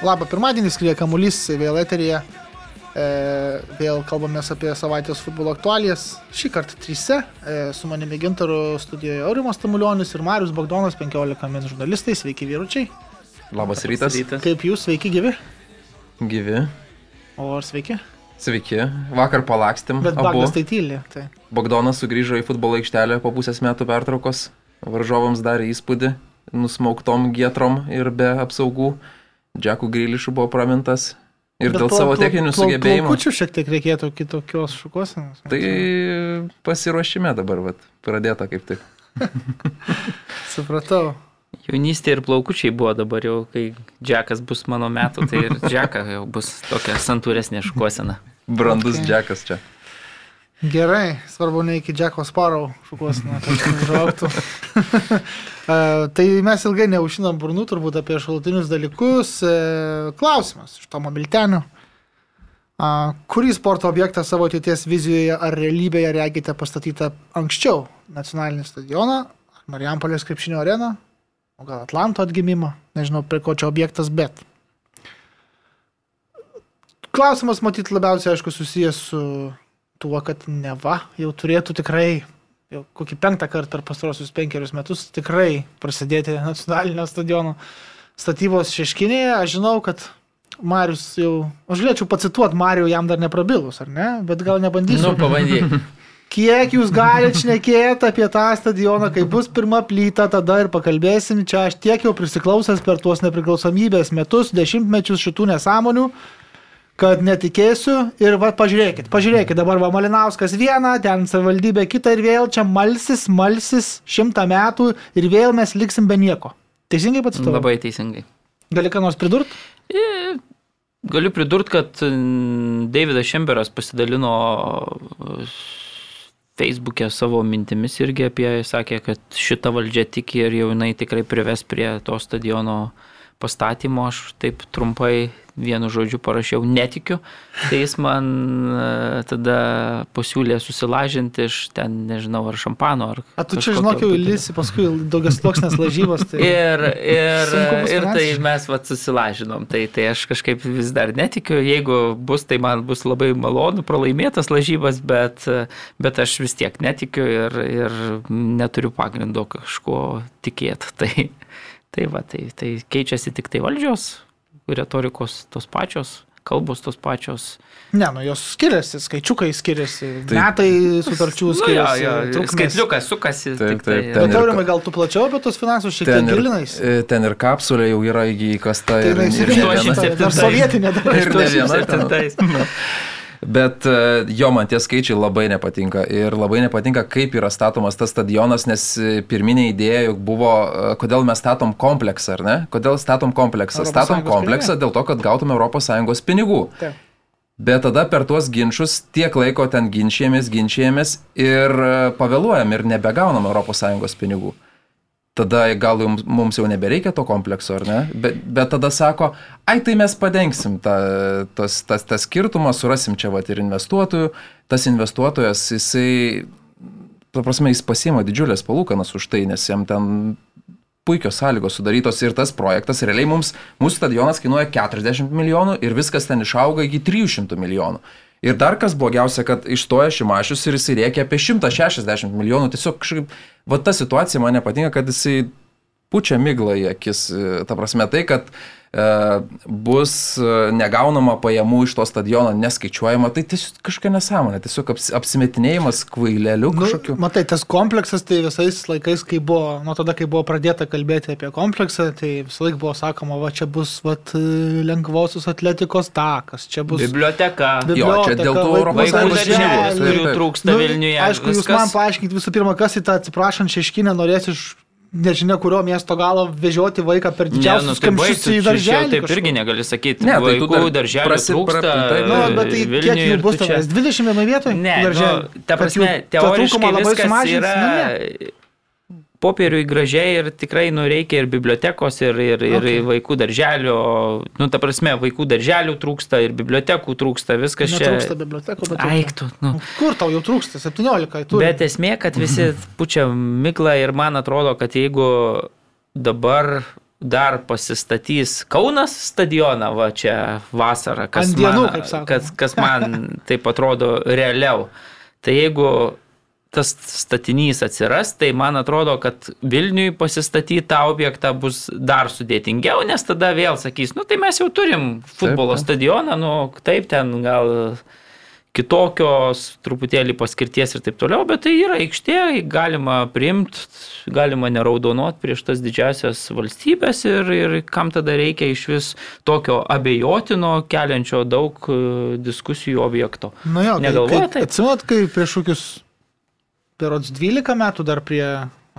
Labą pirmadienį skrieja kamuolys vėl eterija. E, vėl kalbamės apie savaitės futbolo aktualijas. Šį kartą tryse. E, su manimi Gintaru studijoje Aurimas Tamulionis ir Marius Bagdonas, 15 min žurnalistai. Sveiki vyručiai. Labas rytas. rytas. Kaip jūs, sveiki gyvi? Gyvi. O ar sveiki? Sveiki. Vakar palakstėm. Bet abu. Bagdas tai tyli. Tai. Bogdonas sugrįžo į futbolo aikštelę po pusės metų pertraukos. Varžovams darė įspūdį. Nusmauktom gietrom ir be apsaugų. Džekų Grilišų buvo pramintas. Ir Bet dėl pla- savo techninių pla- sugebėjimų. Plaukučių šiek tiek reikėtų kitokios šukosenos. Tai pasiruošime dabar, vat, pradėta kaip tik. Supratau. Jaunystė ir plaukučiai buvo dabar jau, kai Džekas bus mano metų, tai ir Džeka jau bus tokia santūresnė šukuosena. Brandus okay. Džekas čia. Gerai, svarbu ne iki Džeko Sparau šukuoseną, kad užauktų. E, tai mes ilgai neužinam burnų turbūt apie šalutinius dalykus. E, Klausimas iš Tomo Miltenio. A, Kurį sporto objektą savo ateities vizijoje ar realybėje regite pastatytą anksčiau? Nacionalinį stadioną, ar Marijampolės krepšinio areną, o gal Atlanto atgimimą, nežinau prie ko čia objektas, bet. Klausimas matyt labiausiai, aišku, susijęs su tuo, kad neva jau turėtų tikrai, jau kokį penktą kartą per pastarosius penkerius metus tikrai prasidėti nacionalinio stadiono statybos šeškinėje. Aš žinau, kad Marius jau, aš galėčiau pacituoti Marijų jam dar neprabilus, ar ne? Bet gal nebandysiu. Nu, pabandyk. Kiek jūs galite šnekėti apie tą stadioną, kai bus pirma plyta, tada ir pakalbėsim. Čia aš tiek jau prisiklausęs per tuos nepriklausomybės metus, dešimtmečius šitų nesąmonių, kad netikėsiu. Ir va, pažiūrėkit, pažiūrėkit, dabar va Malinauskas vieną, ten savivaldybė kitą ir vėl čia malsis, malsis šimtą metų ir vėl mes liksim be nieko. Teisingai pats tu? Labai teisingai. Gali ką nors pridurti? E, Galiu pridurti, kad Davidas Šemberas pasidalino e, Facebook'e savo mintimis irgi apie, sakė, kad šita valdžia tiki ir jau jinai tikrai prives prie to stadiono pastatymo. Aš taip trumpai vienu žodžiu parašiau netikiu. Tai jis man e, tada pasiūlė susilažinti iš ten, nežinau, ar šampano, ar... A tu čia žinok jau įlisi paskui daugias sluoksnės lažybos. Tai... Ir, ir, ir tai mes vat susilažinom. Tai, tai aš kažkaip vis dar netikiu. Jeigu bus, tai man bus labai malonu pralaimėtas lažybas, bet, bet aš vis tiek netikiu ir, ir neturiu pagrindo kažko tikėti. Tai, tai va, tai, tai keičiasi tik tai valdžios, retorikos tos pačios, kalbos tos pačios. Ne, nu jos skiriasi, skaičiukai skiriasi, Taip. metai sutarčių skiriasi. Nu, jo, trukmės. skaitliukas sukasi. Taip, tai, taip, ten Bet ir aurimai, gal tu plačiau apie tos finansus šiek tiek ir, gilinais? e, ten ir kapsulė jau yra įkasta. Tai ir, yra ir, viena. šitą, dar sovietinė dar. Ir ne viena ten. 87. Bet e, jo, man tie skaičiai labai nepatinka. Ir labai nepatinka, kaip yra statomas tas stadionas, nes e, pirminė idėja juk buvo, e, kodėl mes statom kompleksą, ar ne? Kodėl statom kompleksą? Europos Statom Sąjungos kompleksą dėl to, kad gautume ES pinigų. Taip. Bet tada per tuos ginčius tiek laiko ten ginčijamės, ginčijamės ir pavėluojam ir nebegaunam ES pinigų. Tada gal jums, mums jau nebereikia to komplekso, ar ne? Bet, bet tada sako, ai tai mes padengsim tą, tas, tas, tas skirtumą, surasim čia vat ir investuotojų. Tas investuotojas, jisai, ta prasme, jis pasima didžiulės palūkanas už tai, nes jam ten puikios sąlygos sudarytos ir tas projektas realiai mums, mūsų stadionas kainuoja 40 milijonų ir viskas ten išauga iki 300 milijonų. Ir dar kas blogiausia, kad išstoja Šimašius ir jisai reikia apie 160 milijonų. Tiesiog kažkaip, va ta situacija man nepatinka, kad jisai pučia miglą į akis. E, Ta prasme tai, kad e, bus e, negaunama pajamų iš to stadiono, neskaičiuojama, tai tiesiog kažkokia nesąmonė, tiesiog aps, apsimetinėjimas kvaileliu kažkokiu. Nu, matai, tas kompleksas, tai visais laikais, kai buvo, nuo tada, kai buvo pradėta kalbėti apie kompleksą, tai visą laiką buvo sakoma, va čia bus vat, lengvosios atletikos takas, čia bus... Biblioteka. Bi- Jo, čia dėl biblioteka, Europos Sąjungos darželiai. kurių trūksta Vilniuje. Aišku, jūs man paaiškinkite visų pirma, kas į tą atsiprašant šeškinę norės iš nežinia kurio miesto galo vežioti vaiką per Ne, nu, didžiausius tai kamščius į darželį. Taip kažkur. irgi negali sakyti. Ne, tai Vaikų dar darželių prasi- trūksta. pra- taip, Nu, bet tai Vilniuje kiek jų bus čia- tenais? 21 vietoje? Ne, darželių? nu, ta prasme, teoriškai viskas sumažins? yra Nu, ne. Popieriui gražiai ir tikrai nu, reikia ir bibliotekos, ir, ir, ir Okay. vaikų darželio, nu, ta prasme, vaikų darželių trūksta, ir bibliotekų trūksta, viskas čia. Netrūksta bibliotekų, bet... Aiktų, nu. Kur tau jau trūksta? 17. Turi. Bet esmė, kad visi pučia miklą ir man atrodo, kad jeigu dabar dar pasistatys Kaunas stadioną, va čia vasarą, kas, dienų, man, kas, kas man taip atrodo realiau. Tai jeigu tas statinys atsiras, tai man atrodo, kad Vilniui pasistatyti tą objektą bus dar sudėtingiau, nes tada vėl sakys, nu tai mes jau turim futbolo taip. stadioną, nu taip ten gal kitokios truputėlį paskirties ir taip toliau, bet tai yra aikštė, galima priimti, galima neraudonuot prieš tas didžiasias valstybės ir, ir kam tada reikia iš vis tokio abejotino, keliančio daug e, diskusijų objekto. Nu jo, kai- Negalvoja kai- taip? Atsimenat, kai prieš kokius perods 12 metų dar prie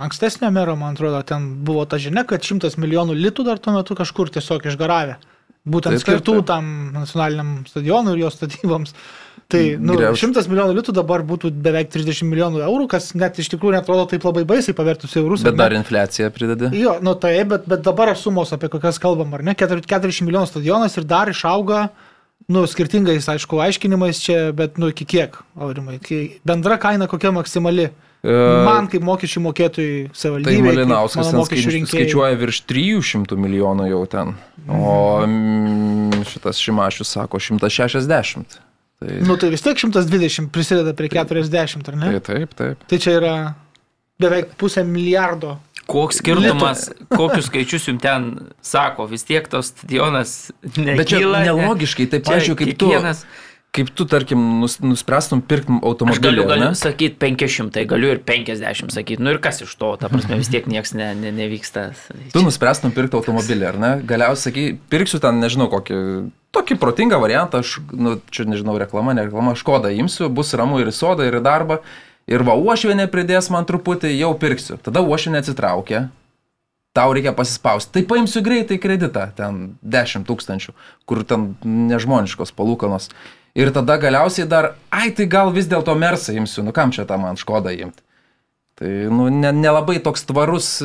ankstesnio mero, man atrodo, ten buvo ta žinia, kad 100 milijonų litų dar tuo metu kažkur tiesiog išgaravė. Būtent Taip, taip, skirtų taip. tam nacionaliniam stadionui ir jo statyboms. Tai nu, Griauš. 100 milijonų litų dabar būtų beveik 30 milijonų eurų, kas net iš tikrųjų netrodo taip labai baisiai pavertus eurus. Bet dar infliacija pridedi. Jo, nu tai, bet, bet dabar sumos, apie kokias kalbam, ar ne, 40 milijonų stadionas ir dar išauga, nu, skirtingais, aišku, aiškinimais čia, bet, nu, iki kiek, aurimai, bendra kaina kokia maksimali. E, Man kaip mokesčių mokėtojai Tai savivaldybė. Malinauskas ten skaičiu- skaičiuoja virš 300 milijonų jau ten, o mm, šitas Šimašius sako 160. Tai, Nu tai vis tiek 120 prisideda prie 40, ar ne? tai taip, taip. Tai čia yra beveik pusę milijardo. Koks skirtumas, kokius skaičius jums ten sako, vis tiek tos stadionas nekyla. Bet čia ne- nelogiškai, tai pažiūrėjau, kaip tu, kiekvienas- kaip tu, tarkim, nus, nuspręstum pirkti Aš automobilį. galiu, ar ne? galiu sakyti 500, galiu ir 50 sakyti, nu ir kas iš to, ta prasme vis tiek niekas ne, ne, nevyksta. Tu nuspręstum pirkti automobilį, ar ne? Galiausiai sakai, pirksiu ten, nežinau, kokį, tokį protingą variantą, aš, nu, čia nežinau, reklama, ne reklama, aš kodą imsiu, bus ramu ir į sodą, ir į darbą. Ir va, uošvienė pridės man truputį, jau pirksiu. Tada uošvienė atsitraukia, tau reikia pasispausti. Tai paimsiu greitai kreditą, ten 10 tūkstančių, kur ten nežmoniškos palūkanos. Ir tada galiausiai dar, ai tai gal vis dėlto mersą imsiu, nu kam čia tą man škodą imti. Tai nu, ne- nelabai ne toks tvarus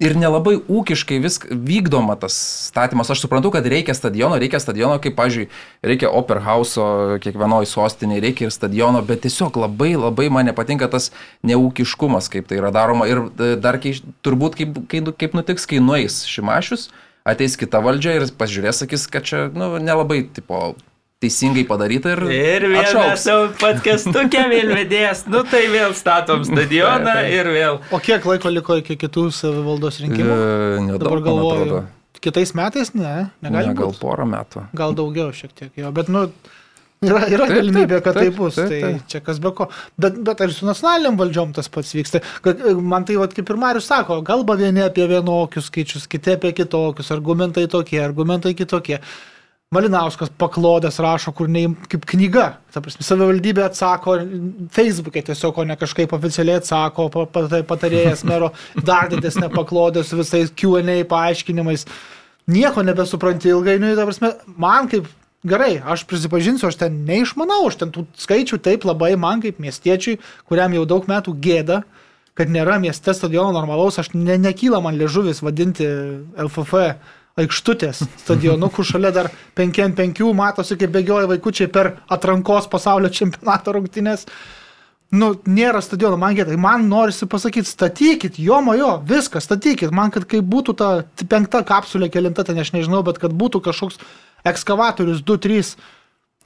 ir nelabai ūkiškai vis vykdoma tas statymas. Aš suprantu, kad reikia stadiono, reikia stadiono, kaip, pavyzdžiui, reikia Operhauso kiekvienoje sostinėje, reikia ir stadiono, bet tiesiog labai labai man nepatinka tas neūkiškumas, kaip tai yra daroma. Ir e, dar keiš, turbūt kaip, kaip, kaip nutiks, kai nueis Šimašius, ateis kita valdžia ir pažiūrės, sakys, kad čia nu, nelabai tipo, teisingai padaryta ir, Ir vėl mes atšauks. savo podcastukė vėl vedės, nu tai vėl statom stadioną Taip, taip. ir vėl. O kiek laiko liko iki kitų savivaldos rinkimų? E, Nedaug, Dabar galvoju. Kitais metais ne, Ne, negali gal būt. porą metų. Gal daugiau šiek tiek jo, bet nu, yra, yra Taip, galimybė, taip, kad tai taip, bus. taip, tai taip. čia kas be ko. Bet, bet ar su nacionaliniam valdžiom tas pats vyksta? Kad, e, man tai, vat, kaip ir Marius sako, kalba vieni apie vienokius skaičius, kiti apie kitokius, argumentai tokie, argumentai kitokie. Malinauskas paklodės rašo, kur ne kaip knyga. Ta prasme, savivaldybė atsako Facebook'e tiesiog, o ne kažkaip oficialiai atsako, tai patarėjas mero dar didesnė paklodė su visais QA paaiškinimais. Nieko nebesupranti ilgainiui, ta prasme, man kaip gerai, aš prisipažinsiu, aš ten neišmanau, aš ten tų skaičių taip labai man kaip miestiečiui, kuriam jau daug metų gėda, kad nėra mieste stadiono normalaus, aš ne, nekyla man liežuvis vadinti LFF aikštutės stadionu, kur šalia dar 5-5 matosi, kaip bėgioja vaikučiai per atrankos pasaulio čempionato rungtynės. Nu, nėra stadiono, man gėda. Man norisi pasakyti, statykit, jo mojo, viską, statykit. Man, kad kai būtų ta penkta kapsulė, kelinta, ten aš nežinau, bet kad būtų kažkoks ekskavatorius 2-3,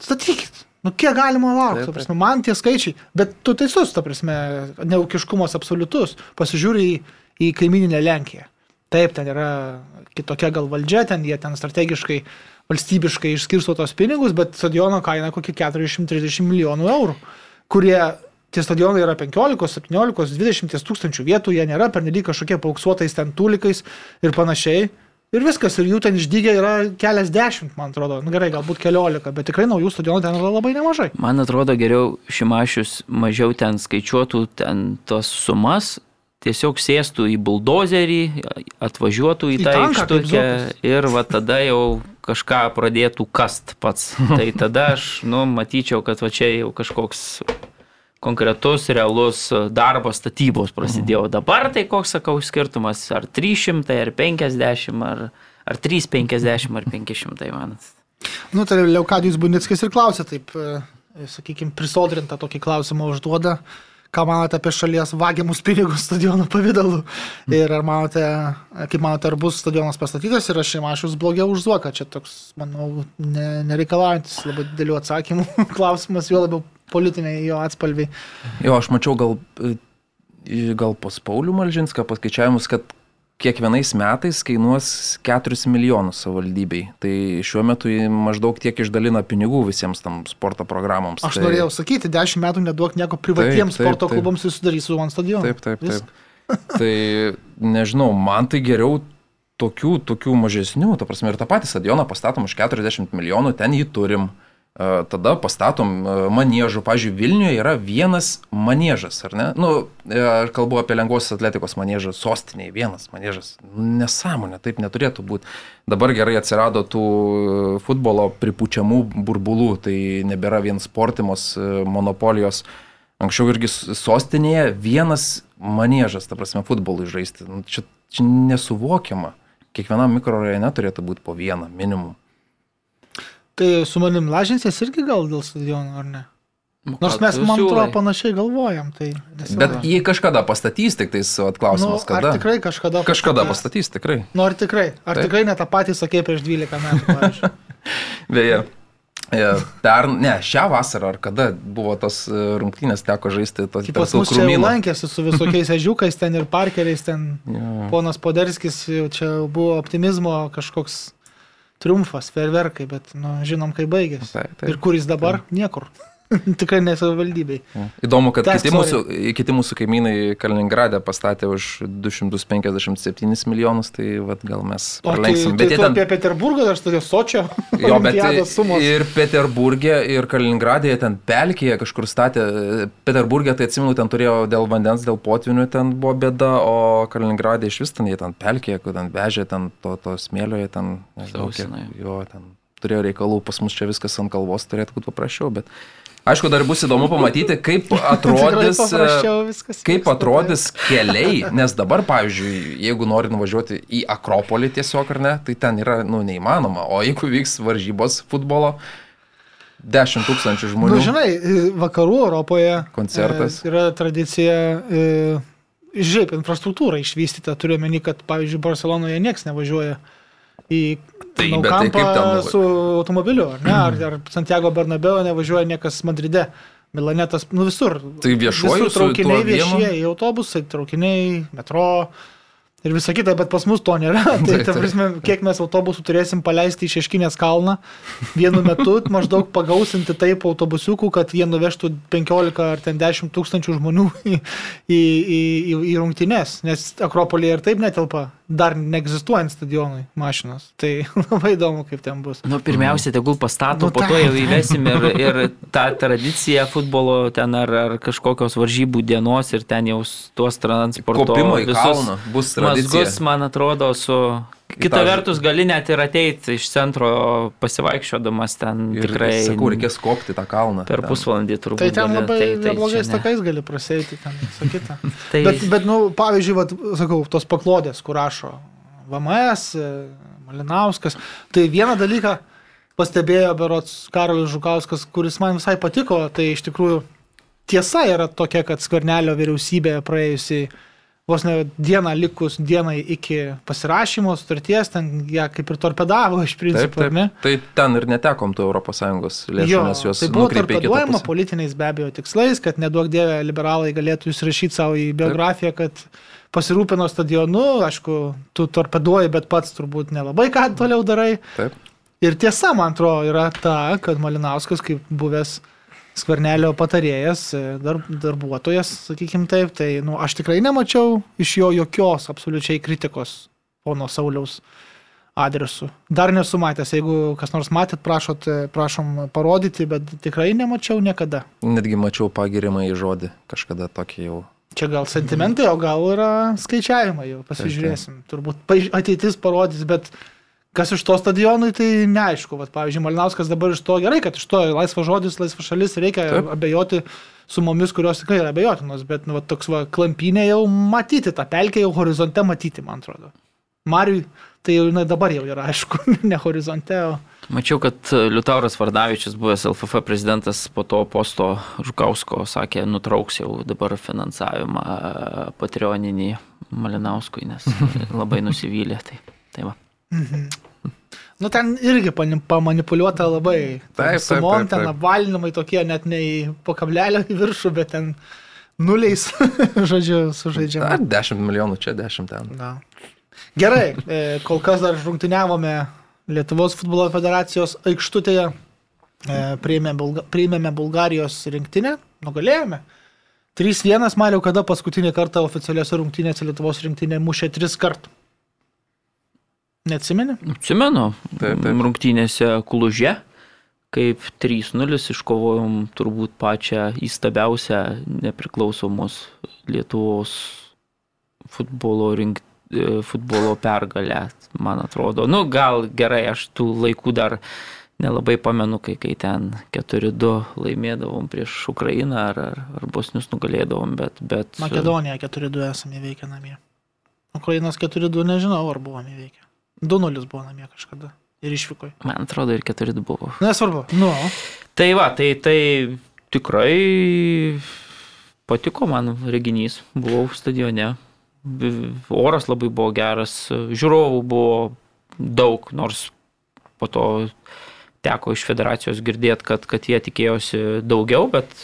statykit. Nu, kiek galima laukti, prasme, man tie skaičiai, bet tu teisus, ta prasme, neukiškumas absoliutus. Pasižiūri į, į kaimininę Lenkiją. Taip, ten yra kitokia gal valdžia, ten jie ten strategiškai, valstybiškai išskirsto tos pinigus, bet stadiono kaina kokie 430 milijonų eurų, kurie tie stadionai yra 15, 17, 20 tūkstančių vietų, jie nėra pernelyg kažkokie pauksuotais ten tūlikais ir panašiai. Ir viskas, ir jų ten išdygę yra keliasdešimt, man atrodo, nu, gerai, galbūt keliolika, bet tikrai naujų stadionų ten yra labai nemažai. Man atrodo geriau Šimašius mažiau ten skaičiuotų ten tos sumas, tiesiog sėstų į buldozerį, atvažiuotų į, Į tą aikštukę ir va tada jau kažką pradėtų kast pats. Tai tada aš, nu, matyčiau, kad va čia jau kažkoks konkretus, realus darbas statybos prasidėjo. Dabar tai koks, sakau, skirtumas, ar 300, ar 50, ar, ar 350, ar 500, man. Nu, tai Leukadijus Bunickis ir klausė taip, sakykime, prisodrintą tokį klausimą užduoda, ką manote apie šalies vagiamus pinigus stadionų pavydalu. Ir ar manote, kaip manote, ar bus stadionas pastatytas ir ar Šimašius blogiau už Zuoką. Čia toks, manau, ne, nereikalaujantis labai didelių atsakymų klausimas, jo labiau politiniai jo atspalviai. Jo, aš mačiau gal, e, gal pas Paulių Malžinską paskaičiavimus, kad kiekvienais metais kainuos 4 milijonus savivaldybei. Tai šiuo metu maždaug tiek išdalina pinigų visiems tam sporto programoms. Aš tai... norėjau sakyti, 10 metų neduok nieko privatiems Taip, taip, sporto taip. klubams ir sudarys su One stadionu. Taip, taip, Viskas. taip. tai nežinau, man tai geriau tokių, tokių mažesnių, ta prasme, ir tą patį stadioną pastatom už 40 milijonų, ten jį turim. Tada pastatom e, manėžų. Pavyzdžiui, Vilniuje yra vienas manėžas, ar ne? Nu, e, aš kalbu apie lengvosios atletikos manėžą sostiniai, vienas manėžas. Nesąmonė, taip neturėtų būti. Dabar gerai atsirado tų e, futbolo pripučiamų burbulų, tai nebėra vien sportimos monopolijos. Anksčiau irgi sostinėje vienas manėžas, ta prasme, futbolui žaisti. Nu, Čia, čia nesuvokiama. Kiekvienam mikrorajone turėtų būti po vieną minimum. Tai su manim lažinsies irgi gal dėl stadiono, ar ne? Nu, Nors mes, man atrodo, panašiai galvojam. Tai nesinori. Bet jį kažkada pastatys, tik tais vat, nu, klausimas, ar kada. tikrai kažkada. Kažkada pastatys? pastatys, tikrai. Nu, ar tikrai? Ar Taip. tikrai ne tą patį sakė prieš 12 metų? Beje, e, per, ne, šią vasarą ar kada buvo tos e, rungtynės, teko žaisti pas mus čia jau lankėsi su visokiais ežiukais ten ir parkeriais, ten Jo. ponas Poderskis, jau čia buvo optimizmo kažkoks triumfas, ferverkai, bet nu, žinom, kaip baigėsi. Taip, taip. Ir kur jis dabar? Niekur. Tikrai nesavivaldybei. Įdomu, kad Tęsk, kiti mūsų, kiti mūsų kaimynai Kaliningrade pastatė už 257 milijonus, tai vat, gal mes tai, pralenksim. tai jie tu ten- apie Peterburgą dar studijos Sočio. Jo, bet ir Peterburgė, ir Kaliningradė ten pelkėje kažkur statė. Peterburgė, tai atsimenu, ten turėjo dėl vandens, dėl potvinių ten buvo bėda, o Kaliningradė iš vis ten jie ten pelkėje, kur ten vežė ten to, to smėlio, jie ten, nežinau, kiek, jo, ten turėjo reikalų, pas mus čia viskas ant kalvos turėtų būti paprasčiau, bet aišku, dar bus įdomu pamatyti, kaip atrodys. Viskas Kaip atrodys keliai, nes dabar, pavyzdžiui, jeigu nori nuvažiuoti į Akropolį tiesiog ar ne, tai ten yra, nu, neįmanoma. O jeigu vyks varžybos futbolo, 10 tūkstančių Na, žmonių. nu, žinai, vakarų Europoje Koncertas. e, yra tradicija, e, žiūrėk, infrastruktūra išvystyta, turiu meni, kad, pavyzdžiui, Barcelonoje niekas nevažiuoja į Tai, Nou bet tai kaip ten su automobiliu, ar ne? Ar, ar Santiago Bernabeo nevažiuoja niekas Madride. Milanetas, nu visur. Tai viešuoju traukiniai viešieji, autobusai, traukiniai, metro. Ir visa kita, bet pas mus to nėra. Tai, Taip, ta taip. prasme, kiek mes autobusų turėsim paleisti į Šeškinės kalną vienu metu, maždaug pagausinti taip autobusiukų, kad jie nuvežtų 15 ar ten 10 tūkstančių žmonių į, į, į, į rungtynes, nes Akropolėje ir taip netelpa, dar neegzistuojant stadionui mašinos. Tai labai įdomu, kaip ten bus. Nu, pirmiausia, tegul pastato, Nu, po to jau įvesim ir, ir tą tradiciją futbolo ten ar, ar kažkokios varžybų dienos ir ten jau tuos transporto Kopimo į kalną bus tradicija. mazgus, man atrodo, su... Kita tą- vertus, gali net ir ateiti iš centro pasivaikščiodamas ten Ir tikrai sakau, reikės kopti tą kalną. per ten. pusvalandį turbūt. Tai ten labai tai, tai neblogais čia ne. takais gali praseiti, ten visą kitą. Tai, Bet, bet, nu, pavyzdžiui, vat, sakau, tos paklodės, kur rašo VMS, e, Malinauskas, tai vieną dalyką pastebėjo Berots Karolis Žukauskas, kuris man visai patiko, tai iš tikrųjų tiesa yra tokia, kad Skvernelio vyriausybė praėjusiai vos ne dieną likus dienai iki pasirašymo sutarties, ten ją kaip ir torpedavo iš Taip, principo, ar taip. ne? Tai ten ir netekom tų ES lėšų, Jo, nes juos tai buvo torpeduojama politiniais be abejo tikslais, kad nedaug dievė liberalai galėtų įsirašyti savo į biografiją, kad pasirūpino stadionu, aišku, tu torpeduoji, bet pats turbūt nelabai ką toliau darai. Taip. Ir tiesa, man atrodo, yra ta, kad Malinauskas, kaip buvęs skvernelio patarėjas, e, dar, darbuotojas, sakykim taip, tai nu, aš tikrai nemačiau iš jo jokios absoliučiai kritikos pono Sauliaus adresu. Dar nesu matęs, jeigu kas nors matėt, prašot, e, prašom parodyti, bet tikrai nemačiau niekada. Netgi mačiau pagirimą į žodį kažkada tokį jau. Čia gal sentimentai, o gal yra skaičiavimai, jau pasižiūrėsim. Turbūt ateitis parodys, bet kas iš to stadionui, tai neaišku. Vat, pavyzdžiui, Malinauskas dabar iš to gerai, kad iš to laisvas žodis, laisvas šalis, reikia Taip. Abejoti sumomis, kurios tikrai yra abejotinos, bet nu, va, toks va, klampinė jau matyti, tą pelkę jau horizonte matyti, man atrodo. Mariui tai jau jinai dabar jau yra, aišku, ne horizonte, o Mačiau, kad Liutauras Vardavičius, buvęs LFF prezidentas, po to posto Žukausko sakė, nutrauks jau dabar finansavimą patrioninį Malinauskui, nes labai nusivylė. Tai, tai va. Mhm. Nu, ten irgi pamanipuliuota labai. Taip, taip, Sumom ten apvalinimai tokie net ne į po kablelio į viršų, bet ten nuliais, žodžiu, sužaidžiama. Ar 10 milijonų čia, 10 ten. Na. Gerai, e, kol kas dar rungtyniavome Lietuvos futbolo federacijos aikštutėje, e, priėmė Bulga, priėmėme Bulgarijos rinktinę, nugalėjome. 3-1, Mariau, kada paskutinį kartą oficialiuose rungtynėse Lietuvos rinktinė mušė 3 kartų. Neatsimeni? Atsimenu, Taip, taip. rungtynėse Kluže, kaip 3-0 iškovojom turbūt pačią įstabiausią nepriklausomos Lietuvos futbolo, rink, e, futbolo pergalę, man atrodo. Nu, gal gerai, aš tų laikų dar nelabai pamenu, kai, kai ten 4-2 laimėdavom prieš Ukrainą ar, ar, ar Bosnius nugalėdavom, bet... bet Makedonija 4-2 esame įveikę namie. Ukrainos 4-2 nežinau, ar buvome įveikę. 2-0 buvo namie kažkada. Ir išvyko. Man atrodo, ir 4-2 buvo. Nesvarbu. Nu, Tai va, tai, tai tikrai patiko man reginys. Buvau stadione. Oras labai buvo geras, žiūrovų buvo daug, nors po to teko iš federacijos girdėti, kad, kad jie tikėjosi daugiau, bet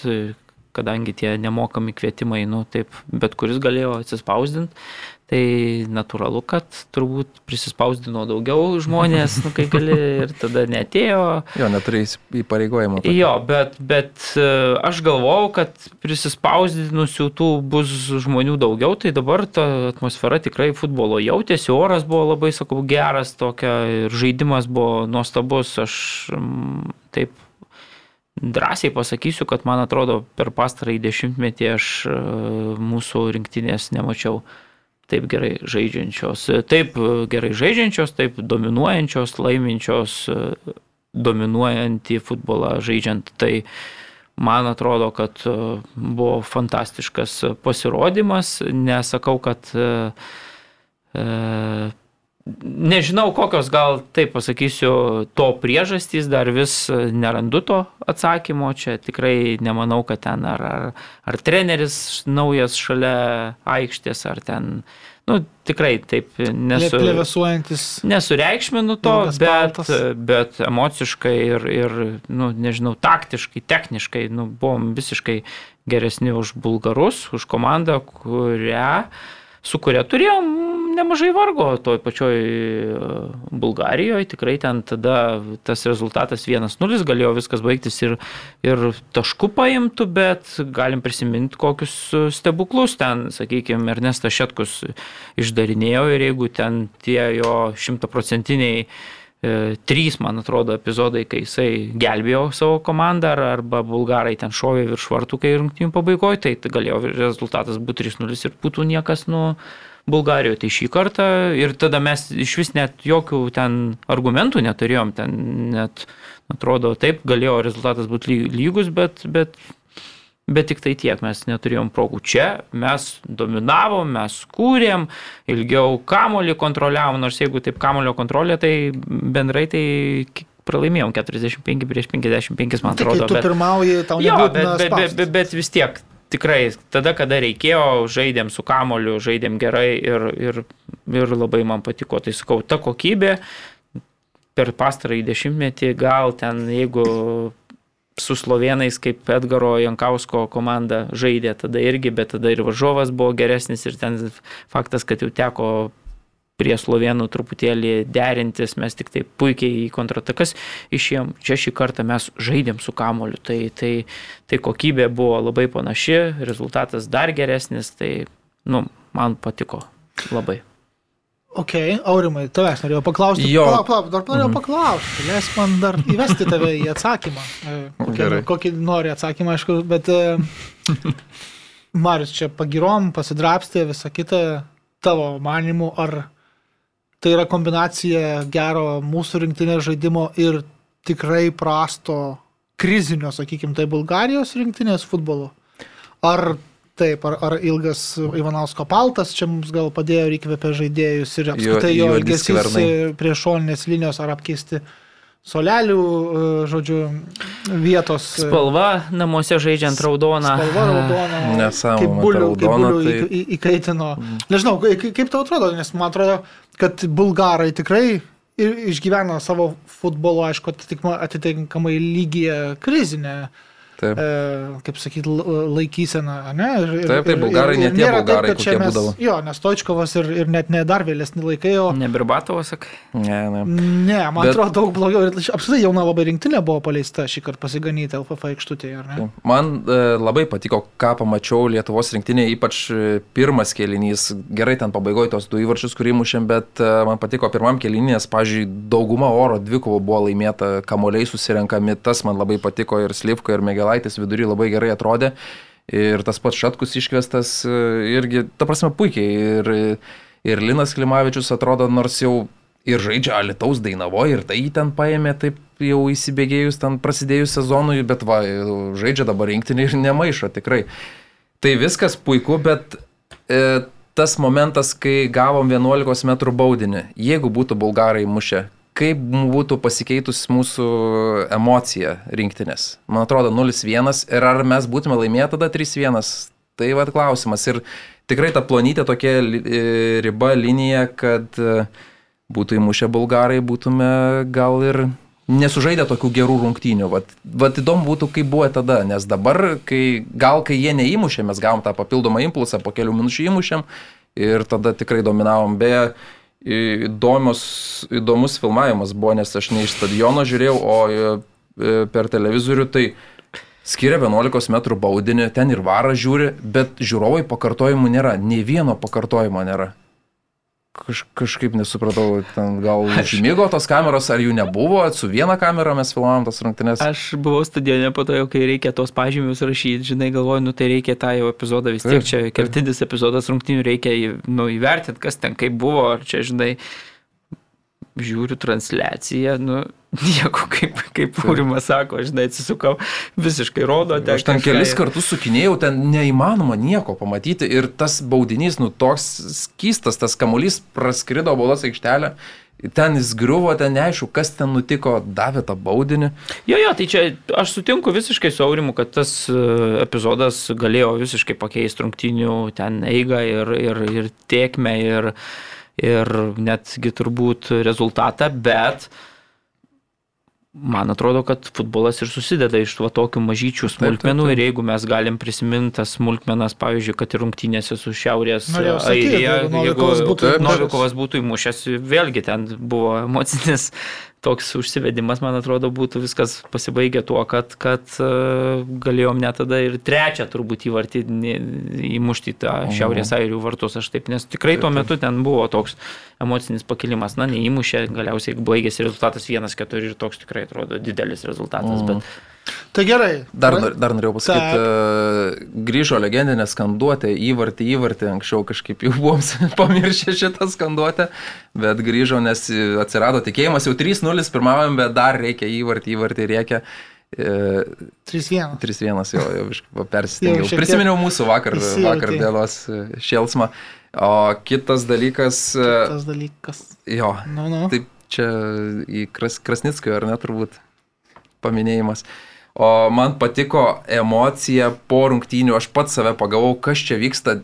kadangi tie nemokami kvietimai, nu taip, bet kuris galėjo atsispausdinti, tai natūralu, kad turbūt prisispausdino daugiau žmonės, nu, kai gali ir tada netėjo. Jo, neturi įpareigojimo. tokio. Jo, bet, bet e, aš galvojau, kad prisispausdinusių tų bus žmonių daugiau, tai dabar ta atmosfera tikrai futbolo jautėsi, oras buvo labai, sakau, geras, tokia ir žaidimas buvo nuostabus, aš taip drąsiai pasakysiu, kad man atrodo per pastarąjį dešimtmetį aš e, mūsų rinktinės nemačiau taip gerai žaidžiančios. Taip e, gerai žaidžiančios, taip dominuojančios, laiminčios, e, dominuojantį futbolą žaidžiant. Tai man atrodo, kad e, buvo fantastiškas pasirodymas. Nesakau, kad Nežinau, kokios gal, taip pasakysiu, to priežastys, dar vis nerandu to atsakymo. Čia tikrai nemanau, kad ten ar, ar, ar treneris naujas šalia aikštės, ar ten, nu, tikrai taip nesu, nesureikšminu to, bet, bet emociškai ir, ir, nu, nežinau, taktiškai, techniškai, nu, buvom visiškai geresni už bulgarus, už komandą, kurią, su kuria turėjom nemažai vargo toj pačioj e, Bulgarijoje, tikrai ten tada tas rezultatas 1-0 galėjo viskas baigtis ir, ir taškų paimtų, bet galim prisiminti kokius stebuklus ten, sakykime, Ernestas Šetkus išdarinėjo ir jeigu ten tie jo šimtaprocentiniai e, trys, man atrodo, epizodai, kai jisai gelbėjo savo komandą ar, arba bulgarai ten šovė virš vartų, kai rungtynių pabaigoje, tai galėjo rezultatas būti 3-0 ir būtų niekas nu Bulgarijoje. Tai šį kartą ir tada mes iš vis net jokių ten argumentų neturėjom, ten net atrodo taip, galėjo rezultatas būti ly- lygus, bet, bet Bet tik tai tiek, mes neturėjom progų čia, mes dominavom, mes kūrėm, ilgiau kamolį kontroliavom, nors jeigu taip kamolio kontrolė, tai bendrai tai pralaimėjom 45 prieš 55, man Tai kai atrodo. tu Bet, pirmauji, tau nebūtina bet, bet, bet, bet vis tiek, tikrai, tada, kada reikėjo, žaidėm su kamoliu, žaidėm gerai ir, ir, ir labai man patiko. Tai sakau, ta kokybė per pastarąjį dešimtmetį gal ten, jeigu su slovenais, kaip Edgaro Jankausko komanda žaidė tada irgi, bet tada ir varžovas buvo geresnis ir ten faktas, kad jau teko prie slovenų truputėlį derintis, mes tik tai puikiai į kontratakas išėjom. Čia šį kartą mes žaidėm su kamoliu, tai, tai, tai kokybė buvo labai panaši, rezultatas dar geresnis, tai nu, man patiko labai. Ok, Aurimai, tavęs norėjau paklausti. Jo. Palauk, palauk, dar norėjau paklausti. Leisk man dar įvesti tave į atsakymą. E, Kokį, Gerai. kokį nori atsakymą, aišku, bet e, Marius čia pagirom, pasidrapstė, visą kitą tavo manimų, ar tai yra kombinacija gero mūsų rinktinės žaidimo ir tikrai prasto krizinio, sakykime, tai Bulgarijos rinktinės futbolo. Ar taip, ar, ar ilgas Ivanausko paltas čia mums gal padėjo ir įkvėpė žaidėjus ir apskritai jo juodi elgesys prie šoninės linijos ar apkeisti solelių, e, žodžiu, vietos. e, Spalva namuose žaidžiant raudoną. Spalva raudona. Nesąmonė, Kaip bulių, kaip raudona, bulių tai- įkaitino. Nežinau, kaip, kaip tau atrodo, nes man atrodo, kad bulgarai tikrai ir išgyvena savo futbolo, aišku, atitinkamai lygyje krizinę, Taip. e, kaip sakyti, laikyseną, ne? Ir, Taip, taip, bulgarai ne ir tie taip, bulgarai, čia kokie mes- būdavo. Jo, nes Točkovas ir, ir net ne dar vėlesni laikai, o... Nebirbatovas, sakai. Ne, ne. Ne, man Bet- atrodo daug blogiau. Ir apskritai jauna labai rinktinė buvo paleista šį kartą pasiganyti LFF aikštutėje, ar ne? Taip. Man e, labai patiko, ką pamačiau Lietuvos rinktinėje, ypač e, pirmas kelinys. Gerai ten pabaigoje tos du įvarčius, kurį mušėm, bet e, man patiko pirmam kelinys, nes, pažiūrėjau, dauguma oro dvikovų buvo laimėta, kamoliai susirenkami, tas man labai patiko ir Slivko, ir Megelaitis vidury labai gerai atrodė. Ir tas pats Šatkus iškvestas e, irgi, ta prasme, puikiai. Ir, ir Linas Klimavičius atrodo, nors jau ir žaidžia Alitaus Dainavo, ir tai jį ten paėmė taip jau įsibėgėjus, ten prasidėjus sezonui, bet va, žaidžia dabar rinktinį ir nemaišo tikrai. Tai viskas puiku, bet e, tas momentas, kai gavom 11 m baudinį, jeigu būtų bulgarai mušę, kaip būtų pasikeitus mūsų emocija rinktinės? Man atrodo 0-1 ir ar mes būtume laimėję tada 3-1? Tai vad klausimas. Ir tikrai ta plonytė tokia e, riba linija, kad e, būtų įmušę bulgarai, būtume gal ir nesužaidę tokių gerų rungtynių. Vat, vat įdomu būtų, kaip buvo tada, nes dabar, kai, gal kai jie neįmušė, mes gavom tą papildomą impulsą, po kelių minučių įmušėm ir tada tikrai dominavom. Beje, įdomios, įdomus filmavimas buvo, nes aš ne iš stadiono žiūrėjau, o e, e, per televizorių, tai skiria 11 m baudinį, ten ir varą žiūri, bet žiūrovai pakartojimų nėra, nei vieno pakartojimo nėra. Kaž, kažkaip nesupratau, ten gal užmygo tos kameros, ar jų nebuvo, su viena kamera mes filmavom tas rungtynes. Aš buvau stadione po to, jau, kai reikia tos pažymius rašyti, žinai, galvoju, nu tai reikia tą jau epizodą vis tiek, čia kertinis epizodas rungtynių reikia nu, įvertinti, kas ten kaip buvo, ar čia, žinai, žiūriu transliaciją, nu, nieko, kaip, kaip Aurimas sako, žinai, atsisukau, visiškai rodo, Aš ten kažką kelis kartus sukinėjau, ten neįmanoma nieko pamatyti ir tas baudinys, nu toks skystas, tas kamuolys praskrido baudos aikštelę, ten jis griuvo, ten neaišku, kas ten nutiko, davė tą baudinį. Jo, jo, tai čia aš sutinku visiškai su Aurimu, kad tas e, epizodas galėjo visiškai pakeisti rungtinių ten eigą ir, ir, ir tiekmę ir, ir netgi turbūt rezultatą, bet man atrodo, kad futbolas ir susideda iš va tokių mažyčių taip, smulkmenų taip. ir jeigu mes galim prisiminti tas smulkmenas, pavyzdžiui, kad ir rungtynėse su Šiaurės Airija, jeigu Taip. Novikovas būtų įmušęs, vėlgi ten buvo emocinis toks užsivedimas, man atrodo, būtų viskas pasibaigę tuo, kad, kad e, galėjom net tada ir trečią turbūt įvartį įmušti tą Šiaurės Airijų vartus, aš taip, nes tikrai tuo metu ten buvo toks emocinis pakilimas, na, neįmušė, galiausiai baigėsi rezultatas 1-4 ir toks tikrai atrodo didelis rezultatas, bet Tai gerai. Dar, nor- dar norėjau pasakyti, uh, grįžo legendinė skanduotė, įvartį, įvartį, anksčiau kažkaip jau buvom pamiršę šitą skanduotę, bet grįžo, nes atsirado tikėjimas, jau 3-0 pirmavom, bet dar reikia įvartį, įvartį reikia. E, 3-1. 3-1 jau, persistengiau. Jau Prisiminiau mūsų vakar, įsijautei. vakar dienos e, šėlsmą. O kitas dalykas, e, Tas dalykas. jo, Nu, nu. Taip, čia į Kras, Krasnickio, ar ne, turbūt paminėjimas. O man patiko emocija po rungtynių, aš pats save pagavau, kas čia vyksta,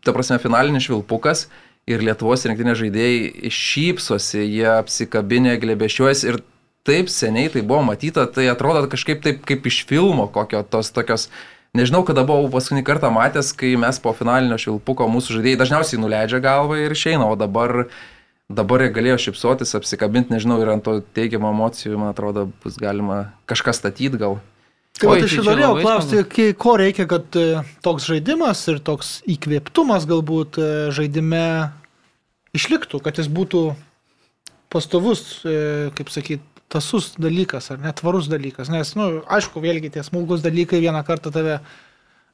ta prasme, finalinis švilpukas ir Lietuvos rinktinės žaidėjai šypsosi, jie apsikabinė, glebešiuosi ir taip seniai tai buvo matyta, tai atrodo kažkaip taip kaip iš filmo kokio tos tokios. Nežinau, kada buvau paskutinį kartą matęs, kai mes po finalinio švilpuko mūsų žaidėjai dažniausiai nuleidžia galvą ir išeina, o dabar dabar jie galėjo šipsotis, apsikabinti, nežinau, ir ant to teigiamų emocijų, man atrodo, bus galima kažką statyti gal. Tai va, tai aš ir norėjau klausti, kai- ko reikia, kad e, toks žaidimas ir toks įkvėptumas galbūt e, žaidime išliktų, kad jis būtų pastovus, e, kaip sakyt, tasus dalykas ar netvarus dalykas. Nes, na, nu, aišku, vėlgi tie smulkus dalykai vieną kartą tave kai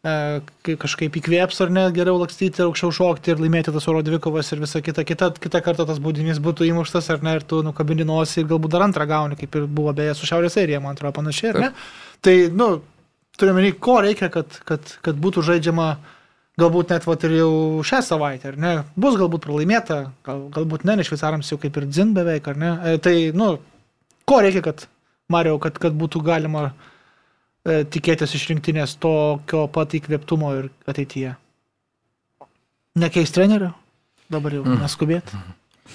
kažkaip įkvėps ar ne, geriau lakstyti, aukščiau šokti ir laimėti tas oro dvikovas ir visa kita. Kita, kita kartą tas baudinys būtų įmuštas ar ne, ir tu nukabini nosį ir galbūt dar antrą gauni, kaip ir buvo beje su Šiaurės Airija, man atrodo, panašiai, ar ne? Tai, nu, turiu menį, ko reikia, kad, kad, kad būtų žaidžiama galbūt net vat, ir jau šią savaitę, ar ne? Bus galbūt pralaimėta, gal, galbūt ne, nes šveicarams jau kaip ir dzin beveik, ar ne? E, tai, nu, Ko reikia, kad, Mariau, kad, kad būtų galima e, tikėtis iš rinktinės tokio pat įkvėptumo ir ateityje? Nekeis trenerių? Dabar jau mm. neskubėt.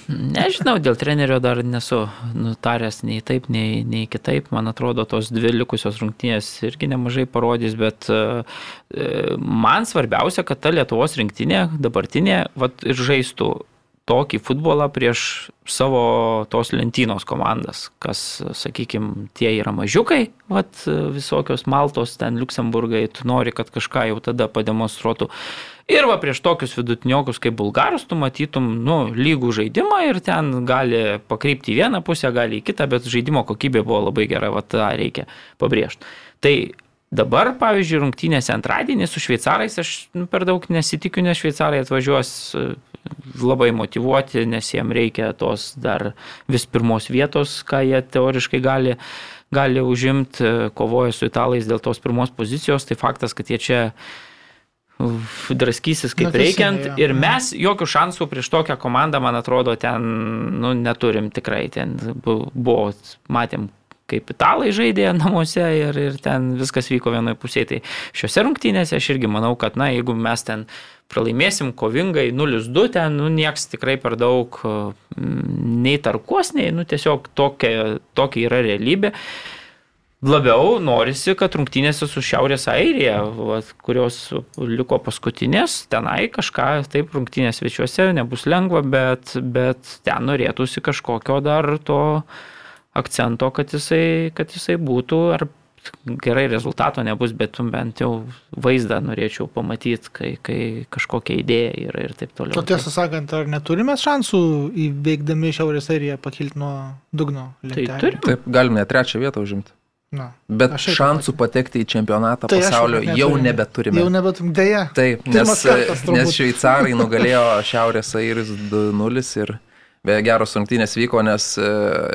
Nežinau, dėl trenerio dar nesu nutaręs nei taip, nei, nei kitaip. Man atrodo, tos dvi likusios rungtynės irgi nemažai parodys, bet e, man svarbiausia, kad ta Lietuvos rinktinė dabartinė vat, ir žaistų tokį futbolą prieš savo tos lentynos komandas, kas, sakykime, tie yra mažiukai, vat, visokios Maltos, ten Luksemburgai, tu nori, kad kažką jau tada pademonstruotų. Ir va prieš tokius vidutiniokus kaip bulgarus tu matytum, nu, lygų žaidimą ir ten gali pakreipti į vieną pusę, gali į kitą, bet žaidimo kokybė buvo labai gera, va tą reikia pabrėžti. Tai dabar, pavyzdžiui, rungtynėse antradienį su šveicarais aš nu, per daug nesitikiu, nes šveicarai atvažiuos e, labai motivuoti, nes jiem reikia tos dar vis pirmos vietos, ką jie teoriškai gali gali užimti, kovoja su italais dėl tos pirmos pozicijos, tai faktas, kad jie čia draskysis kaip Na, reikiant. Ir mes jokių šansų prieš tokią komandą, man atrodo, ten nu, neturim tikrai. Ten buvo, matėm, kaip italai žaidė namuose ir, ir ten viskas vyko vienoje pusėje. Tai šiuose rungtynėse aš irgi manau, kad, na, jeigu mes ten pralaimėsim kovingai 0-2, ten, nu, nieks tikrai per daug nei tarkos, nei, nu, tiesiog tokia, tokia yra realybė. Uh, labiau norisi, kad rungtynėse su Šiaurės Airija, va, kurios liko paskutinės, tenai kažką, taip, rungtynės svečiuose nebus lengva, bet, bet ten norėtųsi kažkokio dar to akcento, kad jisai, kad jisai būtų, ar gerai rezultato nebus, bet bent jau vaizdą norėčiau pamatyti, kai, kai kažkokia idėja yra ir taip toliau. O tiesą sakant, ar neturime šansų įveikdami Šiaurės Airiją pakilti nuo dugno? Lentelį? Tai turim. Taip, galime net trečią vietą užimti. Na, Bet šansų patekti į čempionatą tai pasaulio jau nebeturime. Jau nebeturime, dėja. Taip, nes, kartas, nes šveicarai nugalėjo Šiaurės Airis 2-0 ir be geros rungtynės vyko, nes e,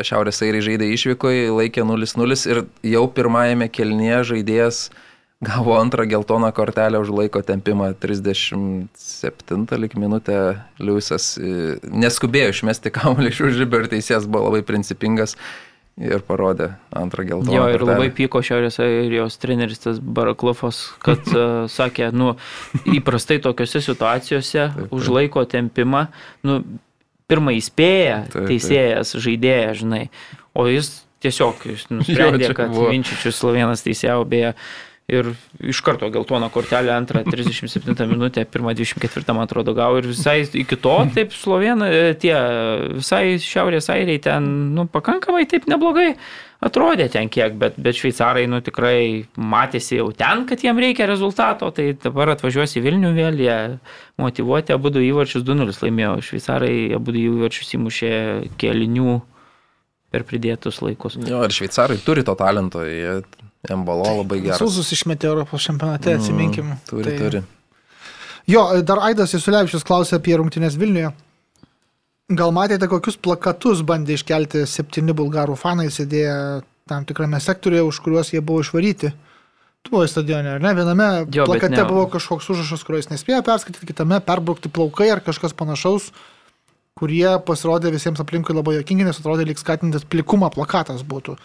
Šiaurės Airai žaidė išvykoje, laikė 0-0 ir jau pirmajame kelnyje žaidėjas gavo antrą geltoną kortelę už laiko tempimą 37 lik minutę Liujisas e, neskubėjo išmesti kamuolį iš užribio ir teisėjas buvo labai principingas ir parodė antrą geltoną. Jo, ir labai pyko Šiaurės Airijos treneris tas Baraklofas, kad uh, sakė, nu, įprastai tokiuose situacijose taip, taip. už laiko tempimą, nu, pirmą įspėja taip, teisėjas, taip. žaidėjas, žinai, o jis tiesiog jis nusprendė, jo, kad Vinčičius Slovenas teisėjo, beje, ir iš karto geltoną kortelę antrą 37 minutę, pirmą 24 man atrodo gavo ir visai iki to taip Slovena, e, tie visai Šiaurės airiai ten, nu, pakankamai taip neblogai atrodė ten kiek, bet, bet šveicarai, nu, tikrai matėsi jau ten, kad jiem reikia rezultato, tai dabar atvažiuosi Vilnių vėl, jie motivuoti, abu du įvarčius 2-0 laimėjo, šveicarai abu du įvarčius įmušė kelinių per pridėtus laikus. Jo, ir šveicarai turi to talento, jie Embalo labai geras. Sūzus išmetė Europos čempionate, mm, atsiminkim. Mm, turi, tai... turi. Jo, dar Aidas Isulevičius klausė apie rungtynės Vilniuje. Gal matėte, kokius plakatus bandė iškelti septyni bulgarų fanai, sėdėję tam tikrame sektoriuje, už kuriuos jie buvo išvaryti? Tu buvai stadione, ar ne? Viename jo, plakate ne... buvo kažkoks užrašas, kurio jis nespėjo perskaityti, kitame perbraukti plaukai ar kažkas panašaus, kurie pasirodė visiems aplinkui labai jokingi, nes atrodė lyg skatintas plikumą plakatas būtų.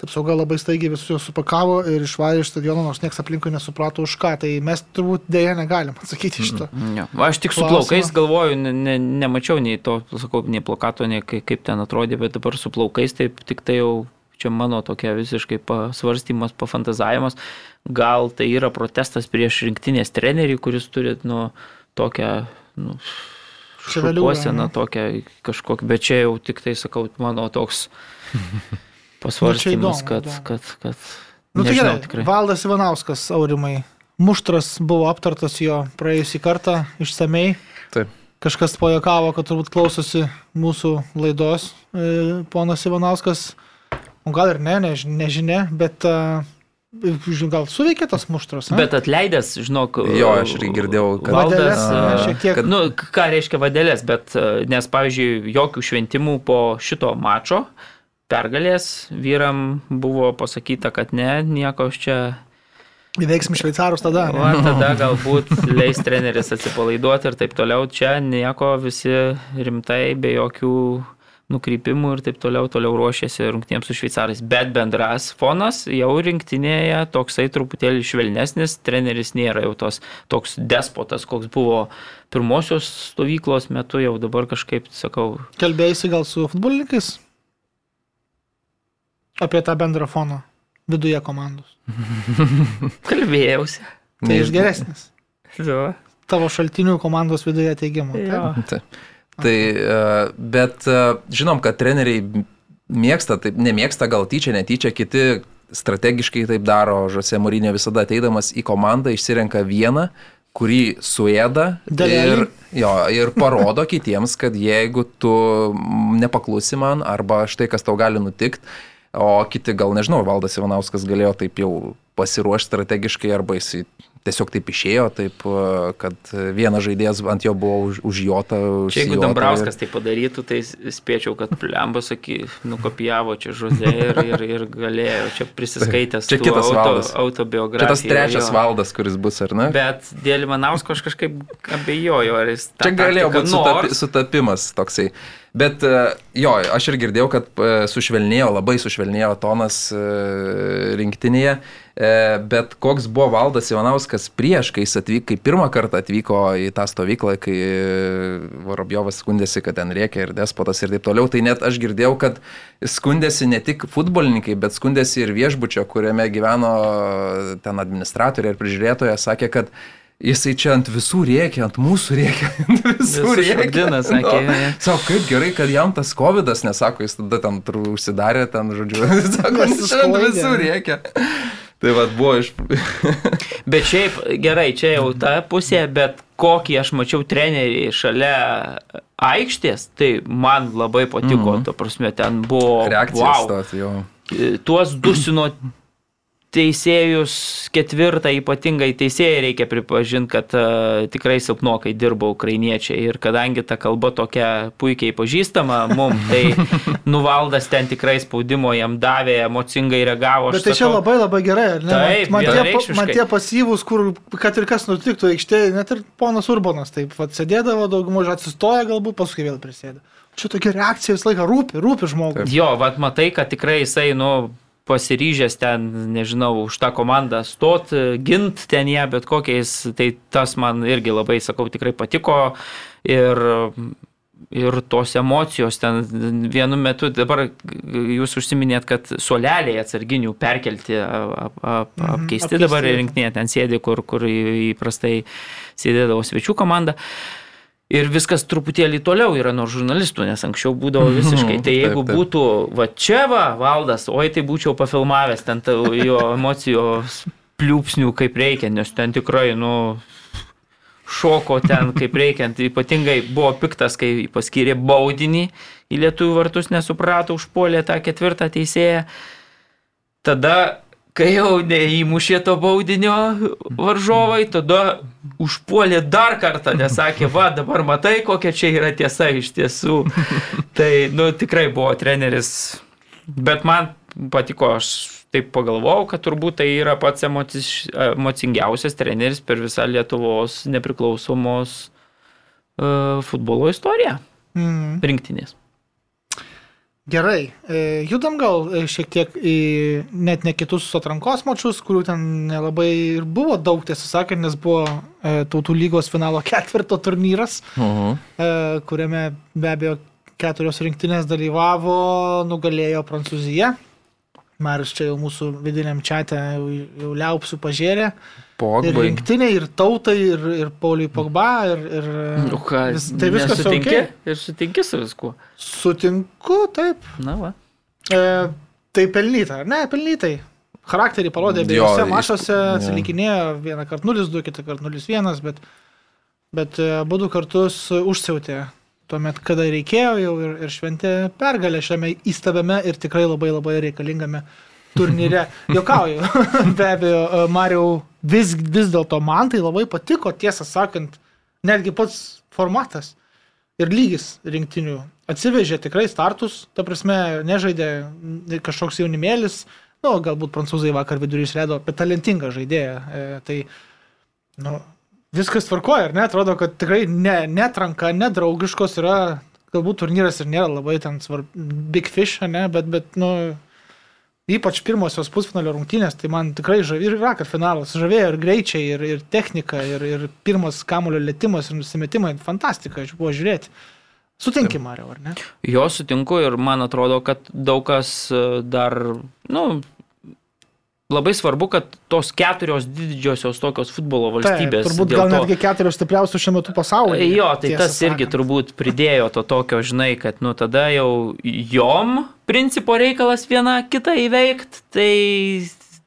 Taip sauga labai staigiai visus juos supakavo ir išvarė iš stadiono, nors niekas aplinkui nesuprato už ką. Tai mes turbūt dėja negalim atsakyti šito. Mm, ja. Aš tik su plaukais galvoju, ne, ne, nemačiau nei to, sakau, nei plakato, nei kaip, ten atrodė, bet dabar su plaukais taip tik tai jau čia mano tokia visiškai pasvarstymas, pafantazavimas. Gal tai yra protestas prieš rinktinės trenerį, kuris turi nu, tokią... Nu, Šukuoseną tokią kažkokią, bet čia jau tik tai, sakau, mano toks pasvarstymas, nu, kad, kad, kad... Nu, tai gerai, tikrai. Valdas Ivanauskas, Aurimai. Muštras buvo aptartas jo praėjusį kartą išsamei. Taip. Kažkas pojokavo, kad turbūt klausosi mūsų laidos e, ponas Ivanauskas. O gal ir ne, než, nežinia, bet uh, gal suveikė tas muštras. A? Bet atleidęs, žinok. Jo, aš irgi girdėjau, kad valdas. Šiek tiek. Kad, nu, ką reiškia vadėlės, bet nes, pavyzdžiui, jokių šventimų po šito mačo uh, pergalės vyram buvo pasakyta, kad ne, nieko čia Įveiksim šveicarus tada. O tada galbūt leis treneris atsipalaiduoti ir taip toliau. Čia nieko visi rimtai, be jokių nukrypimų ir taip toliau, toliau ruošiasi rungtynėms su šveicarais. Bet bendras fonas jau rinktinėje toksai truputėlį švelnesnis, treneris nėra jau tos, toks despotas, koks buvo pirmosios stovyklos metu, jau dabar kažkaip, sakau, Kalbėjai gal su futbolininkais? Apie tą bendrą foną viduje komandos. kalbėjausi. Tai iš geresnis. Jo. Tavo šaltinių komandos viduje. Taip. Tai, e, bet e, žinom, kad treneriai mėgsta, taip, nemėgsta gal tyčia, netyčia, kiti strategiškai taip daro. Žose Mūrinė visada ateidamas į komandą išsirenka vieną, kurį suėda ir, Dalelį. jo, ir parodo kitiems, kad jeigu tu nepaklusi man arba štai kas tau gali nutikti, o kiti gal nežinau, Valdas Ivanauskas galėjo taip jau pasiruošti strategiškai arba jis tiesiog taip išėjo, taip, e, kad vienas žaidėjas ant jo buvo už, užjota. Čia jeigu Dambrauskas tai padarytų, tai spėčiau, kad Pliamba, saky, nukopijavo čia žodžiai ir, ir, ir galėjo, čia prisiskaitęs Čia kitas Valdas. autobiografiją. Čia tas trečias jo. valdas, kuris bus, ar ne? Bet dėl Ivanausko aš kažkaip abejoju, ar jis... Čia galėjo būti sutapi, sutapimas toksai. Bet e, jo, aš ir girdėjau, kad e, sušvelnėjo, labai sušvelnėjo tonas rinktinėje. E, Bet koks buvo valdas Ivanauskas prieš, kai jis atvyko, kai pirmą kartą atvyko į tą stovyklą, kai Vorobjovas skundėsi, kad ten reikia ir despotas ir taip toliau, tai net aš girdėjau, kad skundėsi ne tik futbolininkai, bet skundėsi ir viešbučio, kuriame gyveno ten administratorė ir prižiūrėtoja, sakė, kad Jisai čia ant visų rėkia, ant mūsų rėkia, ant visų rėkia. Nu, Sako, kaip gerai, kad jam tas COVID, nesako, jis tada ten užsidarė, ten, žodžiu, sako, jis čia ant visų rėkia. Tai vad buvo iš... Bet šiaip gerai, čia jau ta pusė, bet kokį aš mačiau trenerį šalia aikštės, tai man labai patiko, mm -hmm. to prasme, ten buvo... Reakcijas wow, tos, jo. tuos dusino teisėjus ketvirtą ypatingai teisėjai reikia pripažinti, kad uh, tikrai silpnokai dirbo ukrainiečiai ir kadangi ta kalba tokia puikiai pažįstama mum, tai nuvaldas ten tikrai spaudimo jam davė, emocingai reagavo. Bet tai čia labai labai gerai, ne? Taip, man, man, tie, man tie pasyvūs, kur kad ir kas nutiktų aikštėje, net ir ponas Urbanas taip, vat, sėdėdavo daugumą, atsistoja galbūt, paskui vėl prisėda. Čia tokia reakcija visą laiką rūpi, rūpi žmogui. Jo, vat matai, kad tikrai jisai, nu, pasiryžęs ten, nežinau, už tą komandą stot, gint ten ją, bet kokiais, tai tas man irgi labai, sakau, tikrai patiko ir, ir tos emocijos ten vienu metu, dabar jūs užsiminėt, kad suoleliai atsarginių perkelti, ap, ap, Mhm, apkeisti apkeisti. dabar rinktinė ten sėdi, kur, kur įprastai sėdėdavo svečių komanda. Ir viskas truputėlį toliau yra nuo žurnalistų, nes anksčiau būdavo visiškai. Tai Taip, jeigu taip. būtų, va čia va, valdas, oi tai būčiau pafilmavęs ten jo emocijos pliūpsnių kaip reikia, nes ten tikrai, nu, šoko ten kaip reikiant. Ypatingai buvo piktas, kai paskyrė baudinį į lietuvių vartus, nesuprato, užpuolė tą ketvirtą teisėją. Tada, kai jau neįmušė to baudinio varžovai, tada užpuolė dar kartą, nes sakė, va, dabar matai, kokia čia yra tiesa iš tiesų. Tai, nu, tikrai buvo treneris, bet man patiko, aš taip pagalvojau, kad turbūt tai yra pats emocis- emocingiausias treneris per visą Lietuvos nepriklausomos uh, futbolo istoriją Mm. rinktinės. Gerai, e, judam gal e, šiek tiek į net ne kitus atrankos mačius, kurių ten nelabai ir buvo daug, tiesą sakant, nes buvo e, Tautų lygos finalo ketvirto turnyras, Uh -huh. e, kuriame be abejo keturios rinktinės dalyvavo, nugalėjo Prancūzija. Marius čia jau mūsų vidiniam čia jau, liaupsių pažėrė. Ir Pogbai. rinktiniai, ir tautai, ir, ir Pauliui Pogba, ir... ir Nu ką, vis, tai viskas nesutinki okay. ir sutinki su viskuo. Sutinku, taip. Na va. E, tai pelnyta, ne? Pelnytai. Charakterį parodė Jo, abiejose mašose, jo. atsilikinėjo vieną kartą 0-2, kitą kartą 0-1, bet, bet abu du kartus užsiautė tuomet, kada reikėjo jau ir, ir šventė pergalę šiame įstabiame ir tikrai labai labai reikalingame turnyre. Jokauju, be abejo, e, Mariau, vis, vis dėlto man tai labai patiko, tiesą sakant, netgi pats formatas ir lygis rinktinių. Atsivežė tikrai startus, ta prasme, nežaidė kažkoks jaunimėlis, nu, galbūt prancūzai vakar vidurį išleido, bet talentingą žaidėją. E, tai, nu, viskas tvarkoja, ar ne? Atrodo, kad tikrai ne, netranka, nedraugiškos yra galbūt turnyras ir nėra labai ten svarb, big fish, ne, bet, bet, nu, ypač pirmosios pusfinalio rungtynės, tai man tikrai žavėjo ir vakar finalas, žavėjo ir greičiai, ir, ir technika, ir, ir pirmas kamulio lėtimas, ir nusimetimai, fantastika, aš buvo žiūrėti. Sutinki, Mario, ar ne? Jo sutinku ir man atrodo, kad daug kas e, dar, nu, labai svarbu, kad tos keturios didžiosios tokios futbolo valstybės. Taip, turbūt gal to- netgi keturios stipriausios šiuo metu pasaulyje. Jo, tai tas irgi sakant. turbūt pridėjo to tokio, žinai, kad nu tada jau jom principo reikalas viena kitą įveikti, tai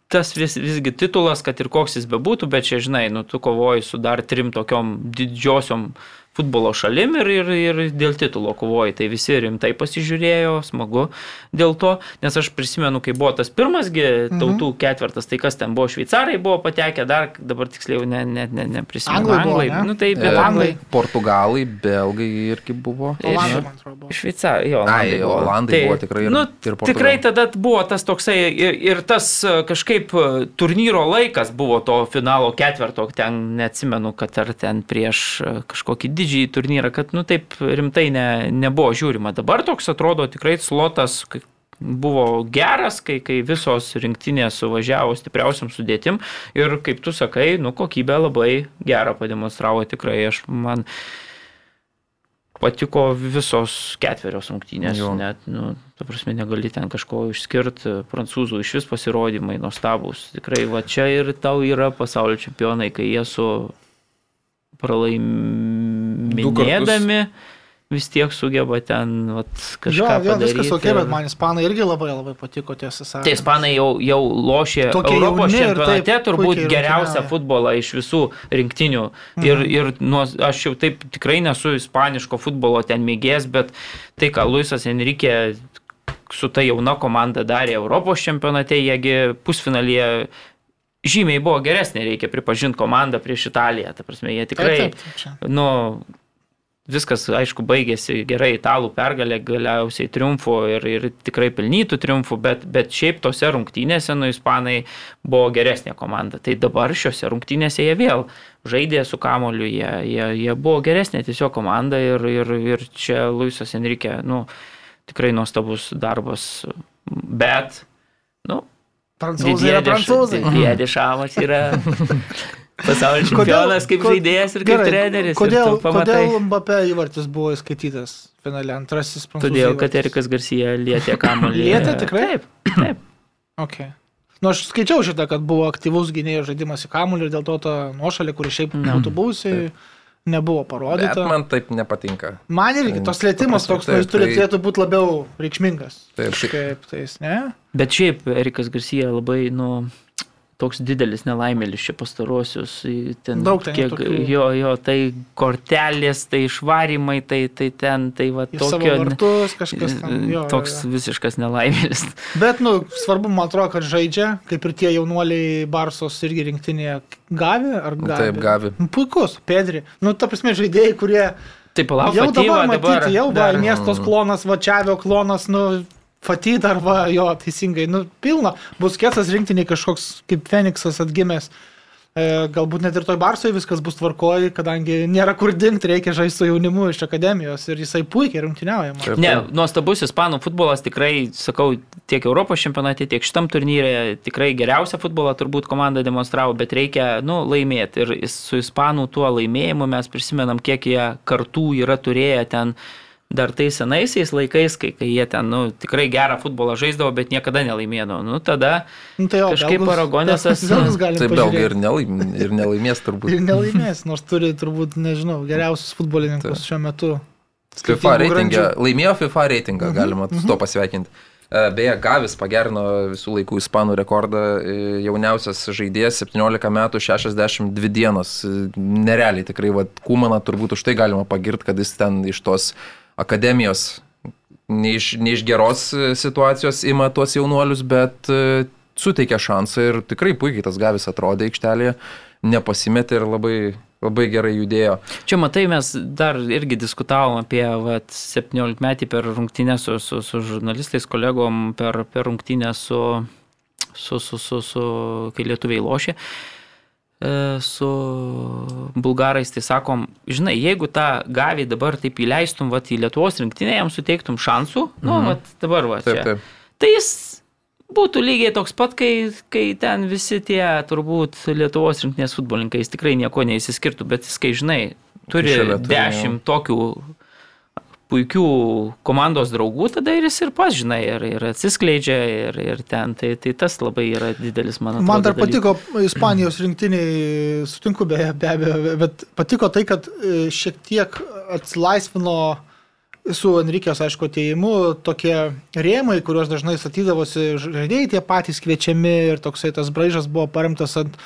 tas vis, visgi titulas, kad ir koks jis bebūtų, bet čia, žinai, nu tu kovoji su dar trim tokiom didžiosiom futbolo šalim ir, ir, ir dėl titulo kovoji. Tai visi rimtai pasižiūrėjo, smagu dėl to, nes aš prisimenu, kai buvo tas pirmasgi tautų ketvirtas, tai kas ten buvo, šveicarai buvo patekę, dar dabar tiksliau ne, ne, ne, neprisimenu. Anglai buvo, ne? Nu, taip, E, bet anglai. Portugalai, belgai irgi buvo. Olandai, man atrodo. Šveicarai, jo, Ai, Olandai buvo. Olandai buvo tikrai ir- nu, ir Portugalai. tikrai tada buvo tas toksai ir, ir tas e, kažkaip e, turnyro laikas buvo to finalo ketverto, ten neatsimenu, kad ar ten prieš e, kažkokį didžiąjį turnyrą, kad nu taip rimtai ne, nebuvo žiūrima. Dabar toks atrodo tikrai slotas buvo geras, kai, kai visos rinktinės suvažiavo stipriausiam sudėtim ir kaip tu sakai, nu kokybę labai gerą pademonstravo tikrai. Aš man patiko visos ketverios rungtynės, Jo. net, nu, ta prasme, negali ten kažko išskirti, prancūzų iš vis pasirodymai nuostabus. Tikrai, va čia ir tau yra pasaulio čempionai, kai jie su pralaiminėdami vis tiek sugeba ten vat, Jo, kažką jo, padaryti. viskas ok, bet man ispanai irgi labai labai patiko, tiesą sakant. Tai ispanai jau, jau lošė Tokie Europos čempionate turbūt geriausią rungtyniauja. futbolą iš visų rinktinių. Ir, ir nuo, aš jau taip tikrai nesu ispaniško futbolo ten mėgės, bet tai, ką Luisas Enrique su ta jauna komanda darė Europos čempionate, jiegi pusfinalyje žymiai buvo geresnė, reikia pripažinti komandą prieš Italiją. Ta prasme, jie tikrai, Taip, taip, taip, nu, viskas, aišku, baigėsi gerai italų pergalė, galiausiai triumfu ir, ir tikrai pelnytų triumfų, bet, bet šiaip tose rungtynėse, nu, ispanai buvo geresnė komanda. Tai dabar šiuose rungtynėse jie vėl žaidė su kamoliu, jie, jie, jie buvo geresnė tiesiog komanda ir, ir, ir čia Luisas Enrique, nu, tikrai nuostabus darbas, bet, nu, Prancūzai yra prancūzai. Didie Dešamas yra pasaulio čempionas kaip ko- žaidėjas ir kaip gerai, treneris. Kodėl, kodėl Mbappé įvartis buvo įskaitytas finale, antrasis prancūzų Todėl, kad? Erikas Garcia lietė kamuolį. Lietė tikrai? Taip, taip. Okay. Nu, aš skaičiau šitą, kad buvo aktyvus gynėjo žaidimas į kamuolį ir dėl to ta nuošalė, kuri šiaip Ne. būtų buvusi, nebuvo Bet parodyta. Man, man taip nepatinka. man irgi tos lėtimas toks, nu, jis taip, tai- turėtų būti labiau reikšmingas. Taip, tai- Kaip tais, ne? Bet šiaip Erikas Garcia labai, nu, toks didelis nelaimėlis čia pastarosius. į Ten, Daug ten kiek, tokių. jo, jo, tai kortelės, tai išvarimai, tai, tai ten, tai va savo tokio. vartus kažkas ten. Jo, toks jo, jo. visiškas nelaimėlis. Bet, nu, svarbu, man atrodo, kad žaidžia, kaip ir tie jaunuoliai Barsos irgi rinktinėje gavė ar gavė. Taip, Gavi. Nu, Puikus, Pedri. Nu, ta prasme, žaidėjai, kurie Tai palauk, jau dabar matyti, jau va, dar- miestos klonas, Vačiavio klonas, nu, Fatyd arba jo, teisingai, nu, pilna. Bus kėsas rinktiniai kažkoks kaip Feniksas atgimęs. E, galbūt net ir toj Barsoje viskas bus tvarkoji, kadangi nėra kur dingti, reikia žaisti su jaunimu iš akademijos ir jisai puikiai rungtyniauja. man. Ne, nuostabus ispanų futbolas tikrai, sakau, tiek Europos čempionate, tiek šitam turnyre tikrai geriausią futbolą turbūt komanda demonstravo, bet reikia, nu, laimėti. Ir su ispanų tuo laimėjimu mes prisimenam, kiek jie kartų yra turėję ten dar tais senaisiais laikais, kai, kai jie ten, nu, tikrai gerą futbolą žaisdavo, bet niekada nelaimėdavo. Nu, tada Nu, tai jo, Kažkaip belgus- belgus galim Taip, belgai ir, nelaim, ir nelaimės turbūt. Ir nelaimės, nors turi turbūt, nežinau, geriausius futbolininkus šiuo metu. FIFA reitingą, laimėjo FIFA reitingą, galima su to pasveikinti. E, Beje, Gavis pagerino visų laikų ispanų rekordą, e, jauniausias žaidėjas 17 metų 62 dienos. E, Nerealiai tikrai, va, Kumaną turbūt už tai galima pagirti, kad jis ten iš tos akademijos, ne iš, ne iš geros e, situacijos ima tuos jaunuolius, bet e, suteikia šansą ir tikrai puikiai tas Gavis atrodė aikštelėje, nepasimetė ir labai, labai gerai judėjo. Čia matai, mes dar irgi diskutavom apie vat, 17 metį per rungtynę su, su, su žurnalistais, kolegom, per, per rungtynę su, su, su, su, su, kai lietuviai lošė. e, su bulgarais, tai sakom, žinai, jeigu tą gavį dabar taip įleistum vat, į Lietuvos rinktinę, jam suteiktum šansų, nu, Mhm. vat, dabar va, Taip, čia. taip. Tai jis būtų lygiai toks pat, kai, kai ten visi tie turbūt Lietuvos rinktinės futbolininkai, jis tikrai nieko neįsiskirtų, bet jis, kai žinai, turi dešimt tokių puikių komandos draugų, tada ir jis ir pas, žinai, ir, ir atsiskleidžia, ir, ir ten, tai, tai tas labai yra didelis, man atrodo. Man dar dalykas. patiko Ispanijos rinktiniai, sutinku beje, be abejo, bet patiko tai, kad e, šiek tiek atsilaisvino su Enrikės, aišku, ateimu tokie rėmai, kuriuos dažnai statydavosi žaidėjai tie patys kviečiami ir toksai tas braižas buvo paremtas ant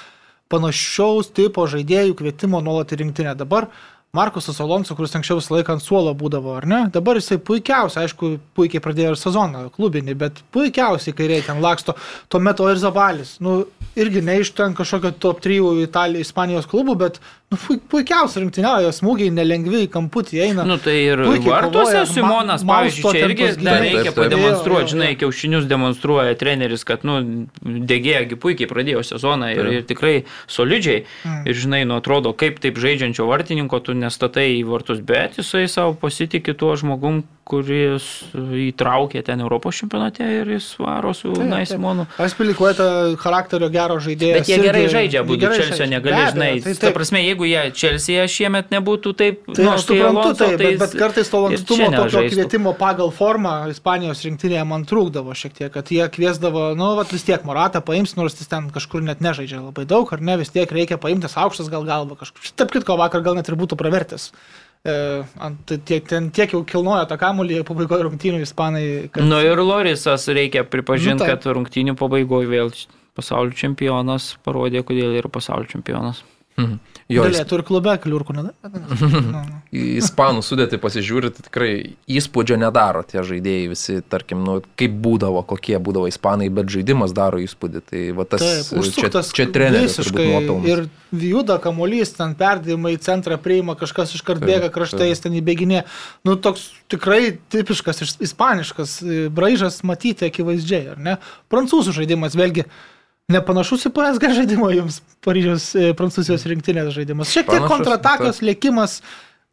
panašaus tipo žaidėjų kvietimo nuolat į rinktinę. Dabar Markusas Alonso, kuris anksčiau visą laiką ant suolo būdavo, ar ne? Dabar jisai puikiausiai, aišku, puikiai pradėjo ir sezoną klubinį, bet puikiausiai kairiai ten laksto. Tuomet o ir Zabalis, nu, irgi ne iš ten kažkokio top 3 Italijos, Ispanijos klubų, bet nu, pui- puikiausiai rinktiniojo, smūgiai nelengvi į kamputį eina. Nu tai ir vartuose Simonas, ma- pavyzdžiui, čia irgi dar reikia pademonstruoti, žinai, kiaušinius demonstruoja treneris, kad, nu, degėjagi puikiai pradėjo sezoną ir, ir tikrai solidžiai. Mm. Ir, žinai, nu atrodo, kaip taip žaidžiančio vartininko tu nestatai į vartus, bet jisai savo pasitikė tuo žmogum, kuris įtraukė ten Europos čempionate ir jis varo su Taip, Nai taip. Simonu. Aš pilikuoju tą charakterio gero žaidėją. Bet jie gerai žaidžia, būtų Čelsio negali, žinai. tai Tai, ta prasme, jeigu jie Čelsyje šiemet nebūtų taip, Tai nu, aš suprantu, Alonso, tai, bet, bet kartais to lankstumo, tokio kvietimo pagal formą Ispanijos rinktinėje man trūkdavo šiek tiek, kad jie kviesdavo, nu, vat, vis tiek Moratą paims, nors jis ten kažkur net nežaidžia labai daug, ar ne, vis tiek reikia paimti tas aukštas gal galva kažkur. Taip kitko vakar gal net ir būtų pravertęs. E, ant, tai tiek, ten tiek jau kilnojo tą kamuolį pabaigoje rungtynių ispanai. Kad... Nu ir Lorisas reikia pripažinti, Nu, taip. kad rungtynių pabaigoje vėl pasaulio čempionas parodė, kodėl yra pasaulio čempionas. Jo, is- Galėtų ir klube kliurkų, ne? Nu, į ispanų sudėti pasižiūrėti, tai tikrai įspūdžio nedaro tie žaidėjai visi, tarkim, nu, kaip būdavo, kokie būdavo ispanai, bet žaidimas daro įspūdį. Tai va tas Taip, čia, užsuktas čia treneris visiškai ir juda kamuolys, ten perdavimai į centrą priima, kažkas iškart bėga kraštais, ten įbėginė. Nu, toks tikrai tipiškas, iš- ispaniškas e, braižas matyti akivaizdžiai, ar ne? Prancūzų žaidimas, vėlgi, nepanašus į PSG žaidimą jums, Paryžiaus e, prancūzijos rinktinės žaidimas. Šiek tiek Panašus, kontratakas, lėkimas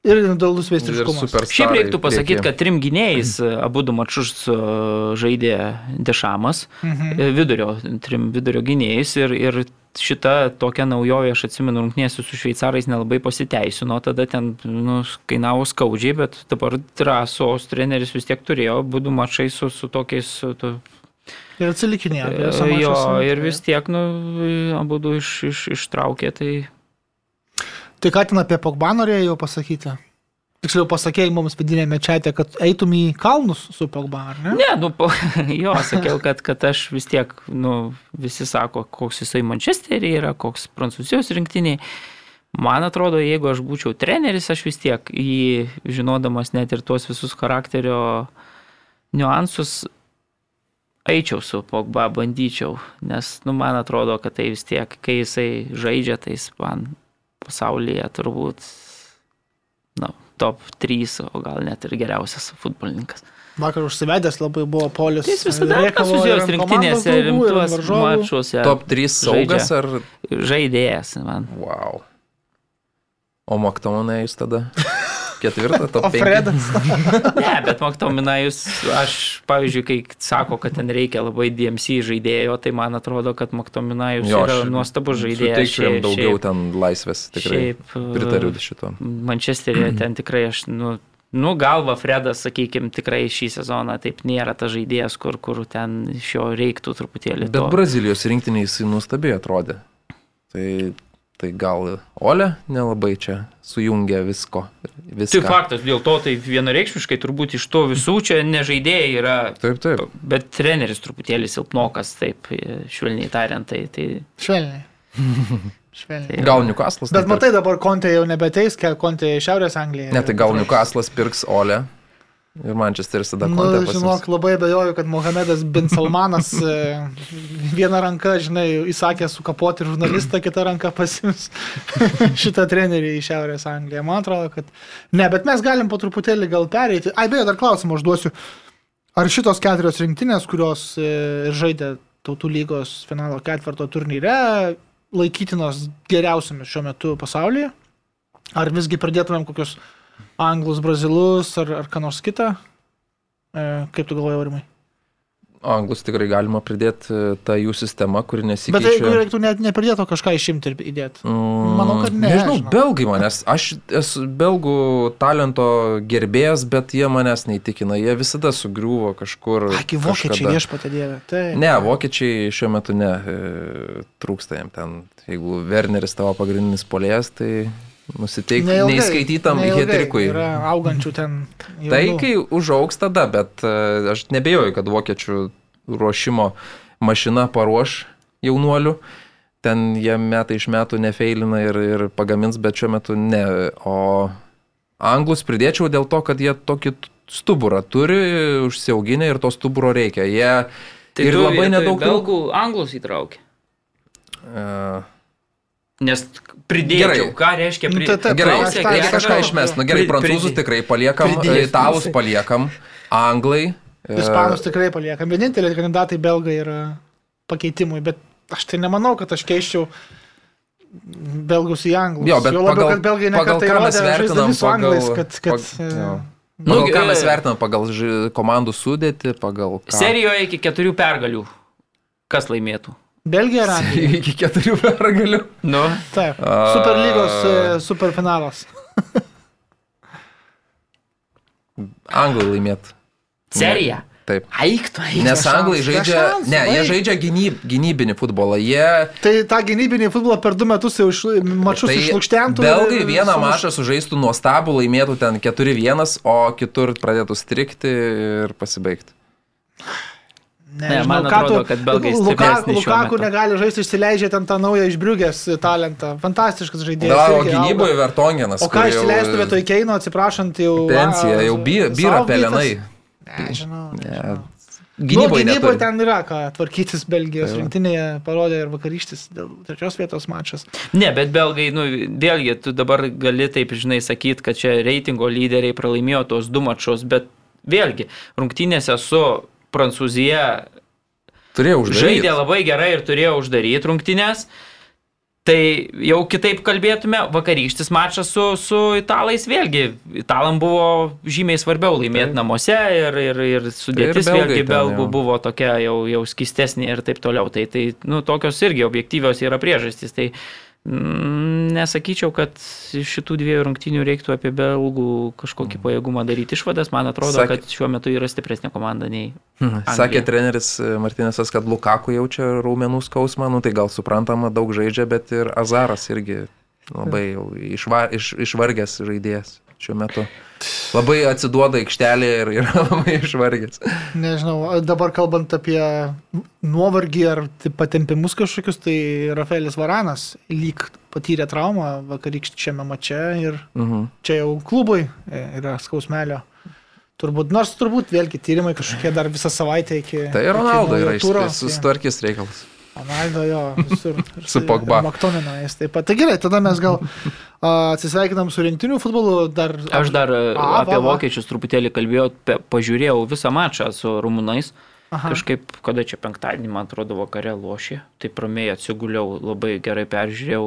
ir individualus super Šiaip reiktų pasakyti, kad trim gynėjais abu du mačius e, žaidė Dešamas, Mhm. e, vidurio, trim vidurio gynėjais ir, ir šita tokia naujovė, aš atsimenu, rungtynėse su šveicarais nelabai pasiteisino, tada ten nu, kainavo skaudžiai, bet dabar drąsos treneris vis tiek turėjo, būdų mačai su, su tokiais... Su, tu, Ir atsilikinėjo. e, jo, ir vis tiek, nu, abu du iš, iš, ištraukė, tai... Tai ką ten apie Pogba norėjau pasakyti? Tiksliau pasakėjai mums vidinėme čia, kad eitum į kalnus su Pogba, ar ne? Ne, nu, po, jo, sakiau, kad, kad aš vis tiek, nu, visi sako, koks jisai Manchesterį yra, koks Prancūzijos rinktiniai. Man atrodo, jeigu aš būčiau treneris, aš vis tiek jį, žinodamas net ir tuos visus charakterio niuansus, eičiau su Pogba, bandyčiau, nes, nu, man atrodo, kad tai vis tiek, kai jisai žaidžia, tai jis man pasaulyje turbūt, na, top 3, o gal net ir geriausias futbolininkas. Vakar užsivedęs labai buvo polis. Tai Jis visada Prancūzijos rinktinėse rimtuos mačuose. Top 3 saugas ar... Žaidėjas, man. Wow. O Maktomanai jūs tada? Ketvirtą, top O 5. Fredas. Ne, bet Maktominajus, aš, pavyzdžiui, kai sako, kad ten reikia labai DMC žaidėjo, tai man atrodo, kad Maktominajus Jo, yra nuostabus žaidėjas. Suteiksiu jam daugiau šiaip- ten laisvės, tikrai. šiaip, e, Pritariu šito. Mančesterėje ten tikrai aš, nu, nu galva Fredas, sakykime, tikrai šį sezoną taip nėra ta žaidėjas, kur, kur ten iš jo reiktų truputėlį. Bet to. Brazilijos rinktinė jis nuostabiai atrodė. Tai, tai gal Ole nelabai čia sujungia visko. Tai viską. faktas, dėl to tai vienareikšmiškai turbūt iš to visų čia nežaidėjai yra Taip, taip. Bet treneris truputėlį silpnokas, taip, e, švelniai tariant, tai, tai Švelniai. Švelniai. Gal Newcastle'as. Bet matai, dabar Kontė jau nebeteis, kai Kontė į Šiaurės Angliją. Ne, tai gal Newcastle'as pirks Ole. Ir Manchesteris tada Nu, kontę žinok, pasiims. labai bejoju, kad Mohamedas bin Salmanas e, vieną ranką, žinai, įsakė sukapoti žurnalistą, kitą ranką pasims šitą trenerį į Šiaurės Angliją. Man atrodo, kad... Ne, bet mes galim po truputėlį gal pereiti. Ai, beje, dar klausimą užduosiu. Ar šitos keturios rinktinės, kurios e, žaidė tautų lygos finalo ketvirto turnyre, laikytinos geriausiamis šiuo metu pasaulyje? Ar visgi pridėtumėm kokius anglus, brazilus ar, ar ką nors kitą? E, kaip tu galvoji, Aurimai? Anglus tikrai galima pridėti e, tą jų sistemą, kuri nesikeičia. Bet jeigu reiktų net nepridėto kažką išimti ir įdėti. Mm, Manau, kad ne, Nežinau, žinok. belgai manęs. Aš esu belgų talento gerbėjas, bet jie manęs neįtikina. Jie visada sugriuvo kažkur. Aki, vokiečiai viešpatė dievė. Tai. Ne, vokiečiai šiuo metu ne. e, Trūksta jiem ten. Jeigu Werneris tavo pagrindinis polės, tai nusiteik Neilgai, neįskaitytam neilgai hetrikui. Yra augančių ten. Tai jaunų. kai užauks tada, bet e, aš nebejoju, kad vokiečių ruošimo mašina paruoš jaunuolių. Ten jie metai iš metų nefeilina ir, ir pagamins, bet šiuo metu ne. O anglus pridėčiau dėl to, kad jie tokį stuburą turi, užsiauginę ir to stuburo reikia. Jie Tai ir tu labai vietoj nedaug. Belgų anglus įtraukė. Uh, Nes pridėčiau, Gerai. ką reiškia Nu, pri... tai taip, Gerai, reikia kažką tą- išmest. Na gerai, Pri- prancūzus pridė- tikrai paliekam, Pridės. italus paliekam, anglai. e, Ispanus tikrai paliekam. Vieninteliai kandidatai belgai yra pakeitimui, bet aš tai nemanau, kad aš keiščiau belgus į anglus. Jo, bet Juo labiau, pagal- kad belgai nekartai ką mes rodė, vertinam, žaisdami su pagal- anglais, kad... kad pag- e, jo. Nu, Pagal ką e, mes vertinam, pagal ži- komandų sudėti, pagal... ką? Serijoje iki keturių pergalių. Kas laimėtų? Belgija ir Anglija. Iki keturių pergalių. Nu, Taip. Superlygos e, superfinalas. Anglai laimėt. serija. Taip. Aiktų, aiktų. Nes anglai žaidžia, šansų, ne, jie žaidžia gynyb, gynybinį futbolą. Jie Tai tą gynybinį futbolą per du metus jau iš, mačius tai išlūkštentų. belgai ir vieną sumuš- mačą sužaistų nuostabų, laimėtų ten 4-1, o kitur pradėtų strikti ir pasibaigti. Ne, Ne, man atrodo, tu- kad belgai stipresni šiuo Lukaku negali žaisti, išsileidžia ten tą naują išbriugęs talentą. Fantastiškas žaidėjas. Da, o gynyboje. Vertongenas. O ką išsileistų vietoj Keino, atsiprašant, jau... Pensija, jau by- byra Southgate'as? pelenai. Ne, žinau. Ne, nežinau. Gynyboje nu, neturi. ten yra ką tvarkytis Belgijos Tai rinktinėje, parodė ir vakarykštis dėl trečios vietos mačas. Ne, bet belgai, nu, vėlgi, tu dabar gali taip, žinai, sakyti, kad čia reitingo lyderiai pralaimėjo tos du mačus, bet vėlgi, rungtynėse su Prancūzija žaidė labai gerai ir turėjo uždaryti rungtynės. Tai jau kitaip kalbėtume, vakarykštis mačas su, su italais vėlgi, italam buvo žymiai svarbiau laimėti Taip. namuose ir, ir, ir sudėtis belgai vėlgi ten belgų jau. buvo tokia jau, jau skistesnė ir taip toliau. Tai, tai nu, tokios irgi objektyvios yra priežastys. Tai mm, nesakyčiau, kad šitų dviejų rungtynių reiktų apie belgų kažkokį pajėgumą daryti išvadas. Man atrodo, Mm. Sakė- kad šiuo metu yra stipresnė komanda nei Mhm. Sakė treneris e, Martinėsas, kad Lukaku jaučia raumenų skausmą, nu tai gal suprantama, daug žaidžia, bet ir Azaras irgi labai išva, iš, išvargęs žaidėjas šiuo metu. Labai atsiduoda aikštelė ir yra labai išvargęs. Nežinau, dabar kalbant apie nuovargį ar tai patempimus kažkokius, tai Rafaelis Varanas lyg patyrė traumą vakarykščiame mače ir Mhm. čia jau klubui e, yra skausmelio. Turbūt, nors turbūt vėlgi tyrimai kažkokie dar visą savaitę iki... Tai Ronaldo yra turo. išspręs- susitvarkys reikalas. Ronaldo jo, visur. Su Pogba. Maktonino jis taip pat. Tai gerai, tada mes gal a, atsisveikinam su rinktiniu futbolu. Dar, Aš dar A, apie va, va. vokiečius truputėlį kalbėjau, pažiūrėjau visą mačą su rumunais. Aha. Kažkaip, kada čia penktadienį, man atrodo, vakare lošė, tai promėjai atsiguliau, labai gerai peržiūrėjau,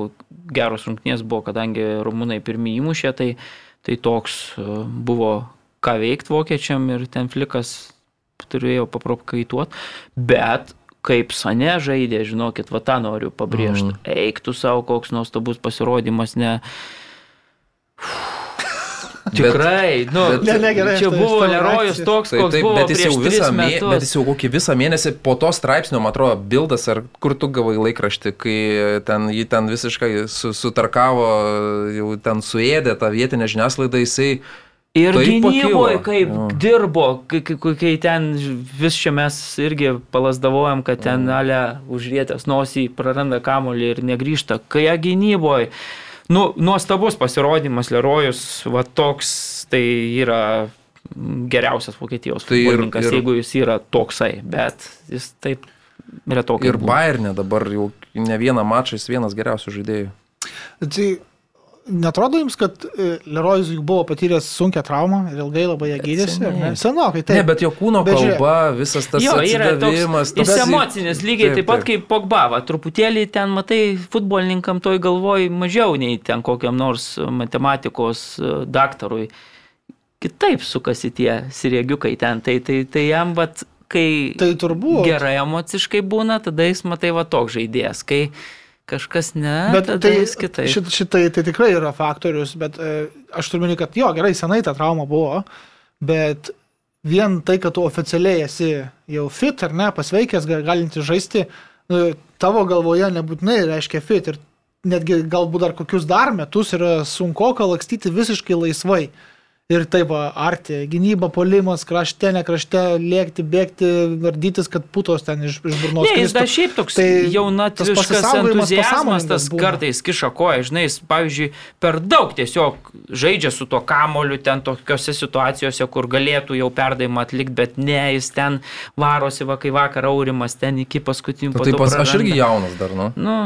geros rungtynės buvo, kadangi rumunai pirmie įmušė, tai, tai toks buvo ką veikti vokiečiam ir ten flikas turėjo paprokaituoti, bet kaip Sane žaidė, žinokit, va tą noriu pabrėžti. Mm. Eiktų savo, koks nuostabus pasirodymas, ne. Tikrai, bet, nu, bet- Ne, ne, gerai, čia tai- buvo Lerojus toks, Taip, koks taip, buvo bet jis, jau visą mė, bet jis jau kokį visą mėnesį po to straipsnio, man atrodo, bildas, ar kur tu gavai laikraštį, kai ten, jį ten visiškai su, sutarkavo, jau ten suėdė tą vietinę žiniasklaidą, jisai Ir Taip gynyboje, kaip Jo. dirbo, kai, kai, kai ten vis čia mes irgi palasdavojam, kad ten Mm. ale užrietęs nosį praranda kamolį ir negrįžta. Kai gynyboje, nu, nuostabus pasirodymas, Lerojus, va toks, tai yra geriausias Vokietijos Tai ir- futbolininkas, ir- jeigu jis yra toksai, bet jis taip retokai. ir. Bayernė dabar jau ne vieną mačą, jis vienas geriausių žaidėjų. Tai netrodo jums, kad e, Lerojus juk buvo patyręs sunkę traumą ir ilgai labai ją gydėsi? Senokai, taip. Ne, bet jo kūno Bet kalba, visas tas Jo, yra toks, atsidavimas. jis emocinis, lygiai taip, taip pat kaip Pogbava. Truputėlį ten, matai, futbolininkam toj galvoj mažiau nei ten kokiam nors matematikos e, daktarui. Kitaip sukasi tie siriegiukai ten. Tai, tai, tai jam, vat, kai Tai turbūt. gerai emociškai būna, tada jis, matai, va toks žaidėjas. Kai kažkas ne, Bet tai, jis kitaip. šit, šitai tai tikrai yra faktorius, bet e, aš turiu minėti, kad jo, gerai, senai ta trauma buvo, bet vien tai, kad tu oficialiai esi jau fit ar ne, pasveikęs, ga- galinti žaisti, e, tavo galvoje nebūtinai reiškia fit ir netgi galbūt dar kokius dar metus yra sunku lakstyti visiškai laisvai. Ir taip, va, arti, gynyba, polimas, krašte, ne krašte, lėkti, bėgti, vardytis, kad putos ten iš, iš burnos. Ne, jis dar šiaip toks Tai tai jaunatviškas entuzijazmas, tas būna. kartais kiša koją, žinai, jis, pavyzdžiui, per daug tiesiog žaidžia su tuo kamoliu ten tokiuose situacijose, kur galėtų jau perdavimą atlikti, bet ne, jis ten varosi, va, kai vakar aurimas ten iki paskutinių O Taip, pas, aš irgi jaunas dar, nu. Nu,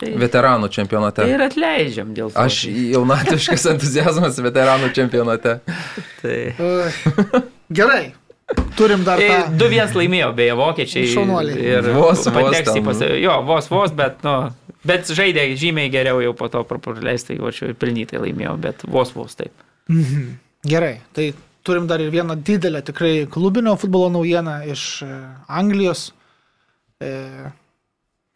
tai, Veteranų čempionate. tai ir atleidžiam dėl to. Aš jaunatiškas entuzijazmas veteranų čempionate. Tai. Gerai. Turim dar tą. 2-1 laimėjo, beje, vokiečiai. Šaunuoliai. Ir Vos, vos pateks į ten, pas... Jo, vos, vos, bet, nu, bet žaidė žymiai geriau jau po to praleisti įvarčių ir pelnytai laimėjo, bet vos, vos taip. Mhm. Gerai. Tai turim dar ir vieną didelę tikrai klubinio futbolo naujieną iš e, Anglijos. E,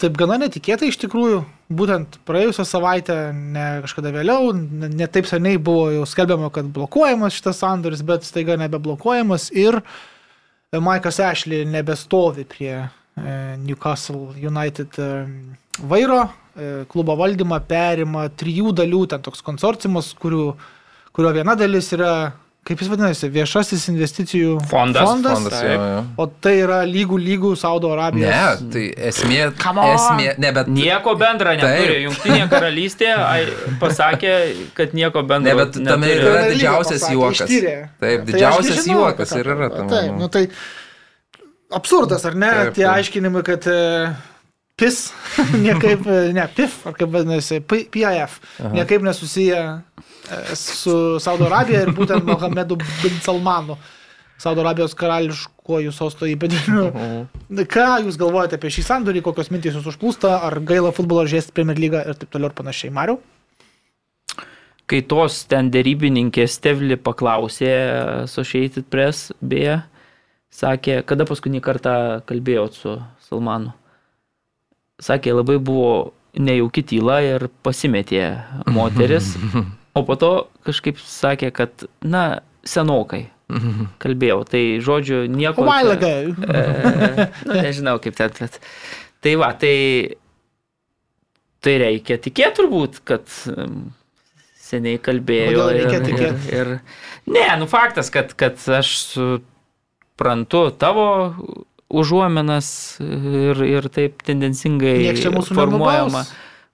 taip gana netikėtai iš tikrųjų. Būtent praėjusią savaitę, ne kažkada vėliau, ne, ne taip seniai buvo jau skelbiama, kad blokuojamas šitas sandoris, bet staiga nebeblokuojamas ir e, Maikas Ashley nebestovi prie e, Newcastle United e, vairo. Klubo valdymą perima trijų dalių, ten toks konsorciumas, kurių, kurio viena dalis yra, kaip jis vadinasi, viešasis investicijų Fondas. fondas Fondas, Taip. jo, jo. o tai yra lygų lygų Saudo Arabijos. Ne, tai esmė. Esmė, ne, bet. Nieko bendra neturi. Taip. Jungtinė karalystė ai, pasakė, kad nieko bendra Ne, bet tame Tai yra didžiausias pasakė, juokas. ištyrė. Taip, Tai didžiausias nežinojau, juokas apie ir yra tame. Taip, nu tai absurdas, ar ne? Taip, Tie taip. aiškinimai, kad e, PIS, niekaip, ne, PIF, ar kaip vadinasi, PIF, niekaip nesusiję e, su Saudo Arabija ir būtent Mohamedu bin Salmanu, Saudo Arabijos karališkuoju sosto įpėdiniu. Ką jūs galvojate apie šį sandorį, kokios mintys jūs užplūsta, ar gaila futbolo žaisti Premier lygą ir taip toliau ir panašiai. Mariu? Kai tos ten dėrybininkės Stevli paklausė Associated Press, beje, sakė, kada paskutinį kartą kalbėjot su Salmanu. Sakė, labai buvo nejauki tyla ir pasimetė moteris, o po to kažkaip sakė, kad, na, senokai kalbėjau. Tai žodžiu, nieko. A while čia- ago. E, nu, nežinau kaip ten, bet. Tai va, tai, tai reikia tikėti turbūt, kad seniai kalbėjau. Kodėl reikia ir, tikėt? ir, ir, ne, nu faktas, kad, kad aš suprantu tavo užuomenas ir, ir taip tendencingai formuojama,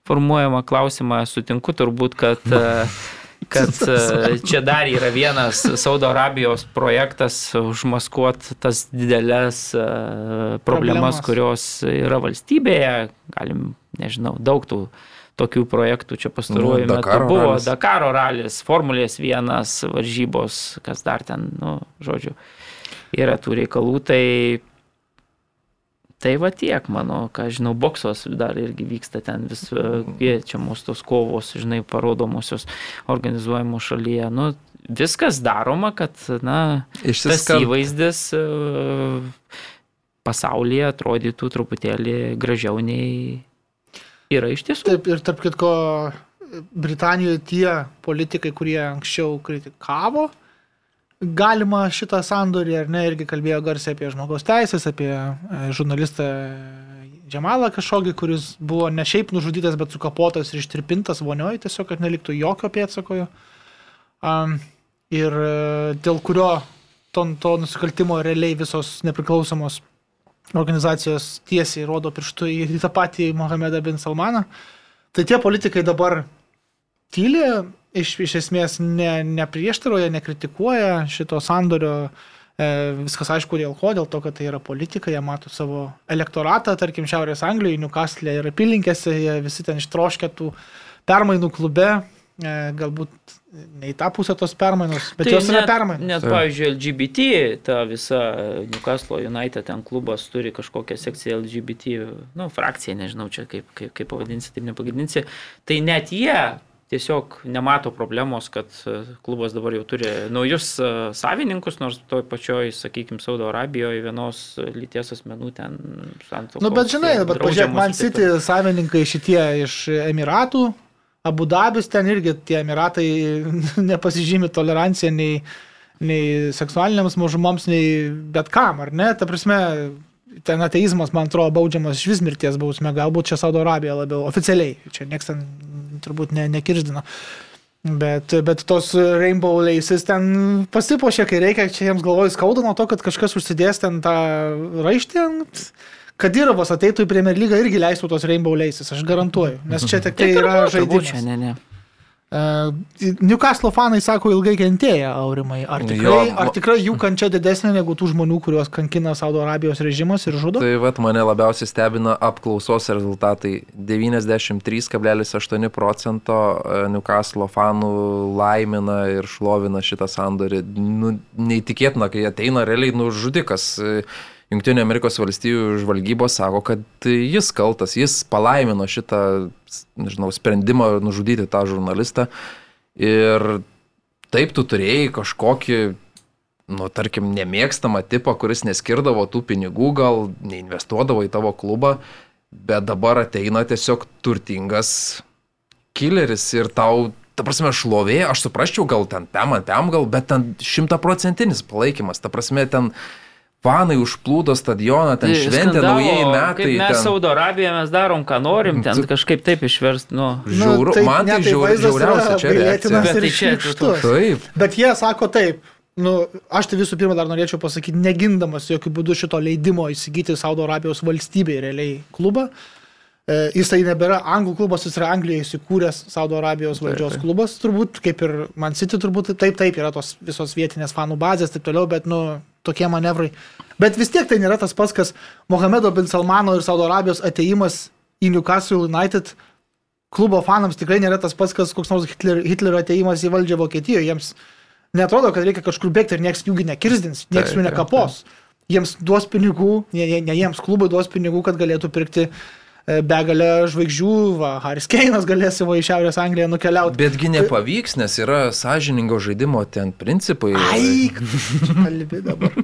formuojama klausimą, sutinku turbūt, kad kad čia dar yra vienas Saudo Arabijos projektas užmaskuot tas didelės e, problemas, Problemas. kurios yra valstybėje. Galim, nežinau, daug tų tokių projektų čia pastaruoju Nu, metu buvo. ralis. Dakaro ralis, Formulės vienas, varžybos, kas dar ten, nu, žodžiu, yra tų reikalų. Tai Tai va tiek, mano, ką žinau, boksos dar irgi vyksta ten vis e, kviečiamos tos kovos, žinai, parodomosios organizuojamos šalyje. Nu, viskas daroma, kad, na, tas Išsiskart. įvaizdis e, pasaulyje atrodytų truputėlį gražiau nei yra iš tiesų. Taip, ir tarp kitko, Britanijoje tie politikai, kurie anksčiau kritikavo galima šitą sandorį, ar ne, irgi kalbėjo garsiai apie žmogaus teisės, apie e, žurnalistą Džemalą kažkokį, kuris buvo ne šiaip nužudytas, bet sukapotas ir ištirpintas vonioj, tiesiog, kad neliktų jokio pėtsakojo. Um, ir e, dėl kurio to, to nusikaltimo realiai visos nepriklausomos organizacijos tiesiai rodo pirštų į, tą patį Mohamedą bin Salmaną. Tai tie politikai dabar tyli, iš, iš esmės ne, neprieštaroja, nekritikuoja šito sandorio. E, viskas aišku dėl ko, dėl to, kad tai yra politika, jie mato savo elektoratą, tarkim, Šiaurės Anglijoje, Newcastle ir apylinkėse, jie visi ten ištroškė tų permainų klube, e, galbūt ne į tą pusę tos permainos, bet Tai jos yra net- permainos. Net, pavyzdžiui, LGBT, ta visa Newcastle United ten klubas turi kažkokią sekciją LGBT, nu, frakciją, nežinau čia kaip, kaip, kaip pavadinsi, taip nepavadinsi. Tai net jie tiesiog nemato problemos, kad e, klubas dabar jau turi naujus e, savininkus, nors toj pačioj, sakykime, Saudo Arabijoje vienos lyties asmenų ten santuokos. Nu, bet žinai, dabar pažiūrėk, Man City savininkai šitie iš Emiratų, Abu Dabis ten irgi tie Emiratai nepasižymi toleranciją nei, nei seksualiniams mažumoms, nei bet kam, ar ne? Ta prasme, ten ateizmas, man atrodo, baudžiamas iš vis mirties bausmė, galbūt čia Saudo Arabija labiau oficialiai, čia niekas ten turbūt ne, nekirždina. Bet, bet tos Rainbow Laces ten pasipošė, kai reikia, čia jiems galvoj skauda nuo to, kad kažkas užsidės ten tą raištį ant... Kadirovas ateitų į Premier lygą irgi leistų tos Rainbow Laces, aš garantuoju. Nes čia tik tai yra Turbūt čia, žaidimas. ne, ne. Uh, Newcastle fanai sako ilgai kentėję, Aurimai. Ar tikrai, Jo, ar tikrai jų kančia didesnė negu tų žmonių, kuriuos kankina Saudo Arabijos režimas ir žudo? Tai vat mane labiausiai stebina apklausos rezultatai. 93,8 procento e, Newcastle fanų laimina ir šlovina šitą sandorį. Nu, neįtikėtina, kai ateina realiai nužudikas. Junktinio Amerikos valstybių žvalgybos sako, kad jis kaltas, jis palaimino šitą, nežinau, sprendimą nužudyti tą žurnalistą. Ir taip tu turėjai kažkokį nu, tarkim, nemėgstamą tipą, kuris neskirdavo tų pinigų, gal neinvestuodavo į tavo klubą, bet dabar ateina tiesiog turtingas killeris ir tau, ta prasme, šlovė, aš suprasčiau, gal ten ant pem, gal, bet ten šimtaprocentinis palaikymas, ta prasme, ten fanai užplūdo stadioną, ten šventė Skandalo, naujieji metai. Mes ten... Saudo Arabijoje mes darom, ką norim, ten kažkaip taip išverst, nu. Žiauru, man tai net žiaur, vaizdas žiauriausia čia reakcija. Bet ir tai čia tu-. Taip, Bet jie sako taip. Nu, aš tai visų pirma dar norėčiau pasakyti, negindamas jokių būdų šito leidimo įsigyti Saudo Arabijos valstybei realiai klubą. E, Jisai nebėra anglų klubas, jis yra Anglijoje įsikūręs Saudo Arabijos valdžios taip. klubas, turbūt, kaip ir Man City, turbūt taip, taip, yra tos visos vietinės fanų bazės, taip toliau, bet, nu, tokie manevrai. Bet vis tiek tai nėra tas pats, kas Mohamedo bin Salmano ir Saudo Arabijos ateimas į Newcastle United klubo fanams tikrai nėra tas pats, kas koks nors Hitler, Hitlerio ateimas į valdžią Vokietijoje. Jiems netrodo, kad reikia kažkur bėgti ir nieks jųgi nekirzdins, nieks Taip, jų nekapos. Jiems duos pinigų, ne, ne, ne jiems klubai duos pinigų, kad galėtų pirkti e, begalę žvaigždžių, va, Haris Keinas galės savo į Šiaurės Angliją nukeliauti. betgi nepavyks, nes yra sąžiningo žaidimo ten principai. Ai, kalbi dabar.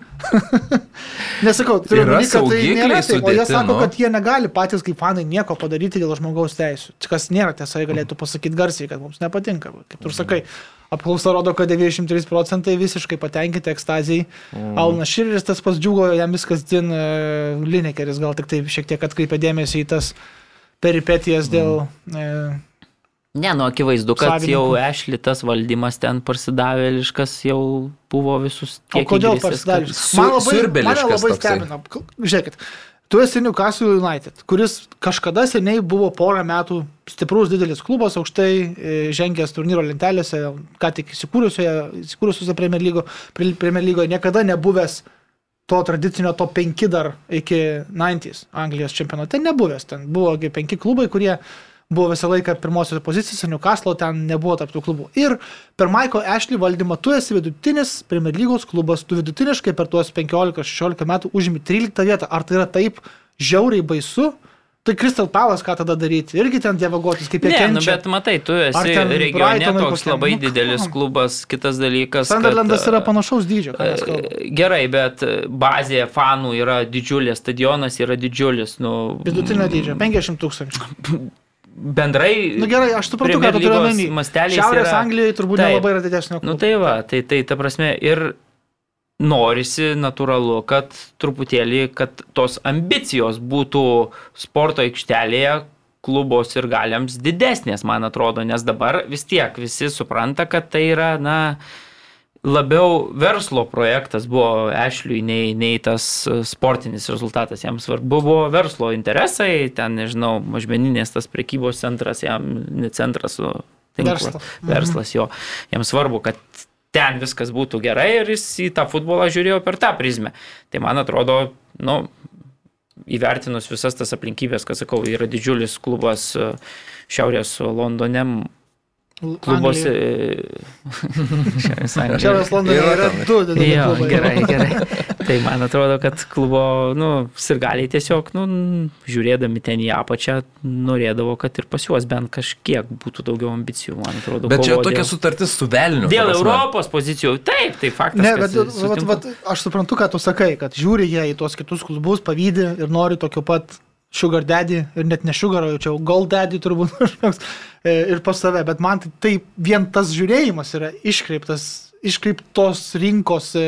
Nesakau, turiu omeny, kad tai nėra taip, o jie sako, nu. kad jie negali patys kaip fanai nieko padaryti dėl žmogaus teisų. Kas nėra tiesa, jie galėtų pasakyti garsiai, kad mums nepatinka. va, Kaip tu sakai, apklausa rodo, kad 93 procentai visiškai patenkinti ekstazijai. Mm. Alnas Širis tas pats džiugo, jam viskas din, uh, Linekeris gal tik tai šiek tiek atkreipė dėmesį į tas peripetijas dėl... Uh, Ne, nu akivaizdu, kad Savininkų. jau Ešli tas valdymas ten parsidavėliškas jau buvo visus O tiek kodėl įgrisęs, parsidavė? su- Man labai, mane labai stebina. Žiūrėkit, tu esi Newcastle United, kuris kažkada seniai buvo porą metų stiprus didelis klubas, aukštai e, žengęs turnyro lentelėse, ką tik įsikūrusioje, įsikūrusiose Premier, lygo, Pre- Premier lygoje, niekada nebuvęs to tradicinio top 5 dar iki 90s Anglijos čempionate nebuvęs. Ten buvo gi penki klubai, kurie buvo visą laiką pirmosios pozicijose, Newcastle ten nebuvo tarptų klubų. Ir per Maiko Ashley valdymą tu esi vidutinis Premier lygos klubas, tu vidutiniškai per tuos 15-16 metų užimi 13 vietą. Ar tai yra taip žiauriai baisu? Tai Crystal Palace ką tada daryti? Irgi ten dievagotis, kaip jie Ne, nu, kenčia. bet matai, tu esi regione toks kokiam, labai nu, didelis on. klubas, kitas dalykas. Sunderlandas yra panašaus dydžio, e, Gerai, bet bazė fanų yra didžiulė, stadionas yra didžiulis. Nu, Vidutinio dydžio - 50 tūkstančių. bendrai. Na nu, gerai, aš suprantu, ką Premier tu turi lygos omeny. Šiaurės yra- Anglijoje turbūt Taip. nelabai yra didesnio. Nu klubo. tai va, tai, tai ta prasme ir norisi natūralu, kad truputėlį, kad tos ambicijos būtų sporto aikštelėje klubos ir galiams didesnės, man atrodo, nes dabar vis tiek visi supranta, kad tai yra, na, labiau verslo projektas buvo Ešliui nei, nei tas e, sportinis rezultatas. Jam svarbu buvo verslo interesai, ten, nežinau, mažmeninės tas prekybos centras, jam ne centras, o tinklas, Verslas. Mhm. verslas jo. Jam svarbu, kad ten viskas būtų gerai ir jis į tą futbolą žiūrėjo per tą prizmę. Tai man atrodo, nu, įvertinus visas tas aplinkybės, kad sakau, yra didžiulis klubas e, Šiaurės Londone, klubuose. Šiaurės Londone Yra du dideli Jo, klubai. gerai, gerai. Tai man atrodo, kad klubo, nu, sirgaliai tiesiog, nu, žiūrėdami ten į apačią, norėdavo, kad ir pas juos bent kažkiek būtų daugiau ambicijų, man atrodo. Bet čia tokia dėl- sutartis su velniu. Dėl prasme. Europos pozicijų, taip, tai faktas. Ne, bet vat, sutinku. vat, aš suprantu, ką tu sakai, kad žiūri jie į tuos kitus klubus, pavydį ir nori tokio pat sugar daddy ir net ne sugar, o čia gold daddy turbūt kažkoks e, ir pas save, bet man tai, tai vien tas žiūrėjimas yra iškreiptas, iškreiptos rinkos e,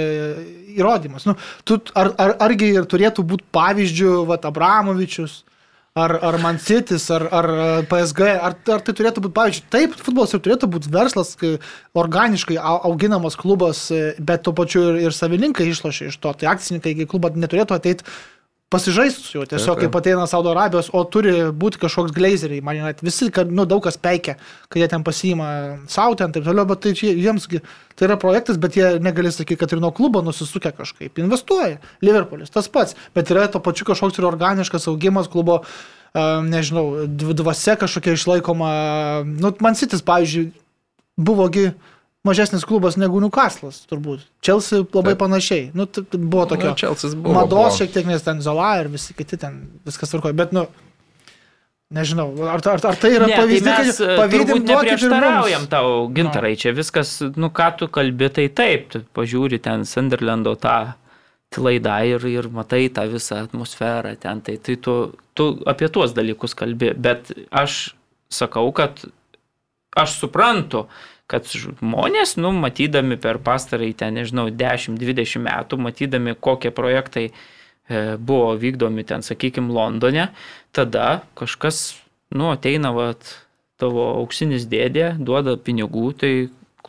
įrodymas. Nu, tu, ar, ar, argi ir turėtų būti pavyzdžių, va, Abramovičius, ar, ar Mansitis, ar, ar e, PSG, ar, ar tai turėtų būti, pavyzdžiui, taip, futbolas ir turėtų būti verslas, kai organiškai au- auginamas klubas, bet tuo pačiu ir, ir savininkai išlošia iš to. Tai akcininkai į klubą neturėtų ateiti pasižaisti su juo, tiesiog Taip, taip. kaip ateina Saudo Arabijos, o turi būti kažkoks glazeriai, man net visi, kad, nu, daug kas peikia, kad jie ten pasiima savo ten, taip toliau, bet tai čia jiems, tai yra projektas, bet jie negali sakyti, kad ir nuo klubo nusisukę kažkaip, investuoja. Liverpoolis tas pats, bet yra to pačiu kažkoks ir organiškas augimas klubo, nežinau, dv- dvasia kažkokia išlaikoma, nu, man sitis, pavyzdžiui, buvogi mažesnis klubas negu Newcastle'as, turbūt. Chelsea labai Taip. panašiai. Nu, buvo tokio Nu, buvo. mados buvo. šiek tiek, nes ten Zola ir visi kiti ten viskas tvarkoja, bet, nu, nežinau, ar, ar, ar tai yra Ne, tai pavyzdys, mes kad duokit ir neprieštaraujam mums. tau, gintarai, čia viskas, nu ką tu kalbi, tai taip, tu pažiūri ten Sunderlando tą klaidą ir, ir matai tą visą atmosferą ten, tai, tai tu, tu apie tuos dalykus kalbi, bet aš sakau, kad aš suprantu, kad žmonės, nu, matydami per pastarąjį ten, nežinau, 10-20 metų, matydami, kokie projektai e, buvo vykdomi ten, sakykime, Londone, tada kažkas, nu, ateina, vat, tavo auksinis dėdė, duoda pinigų, tai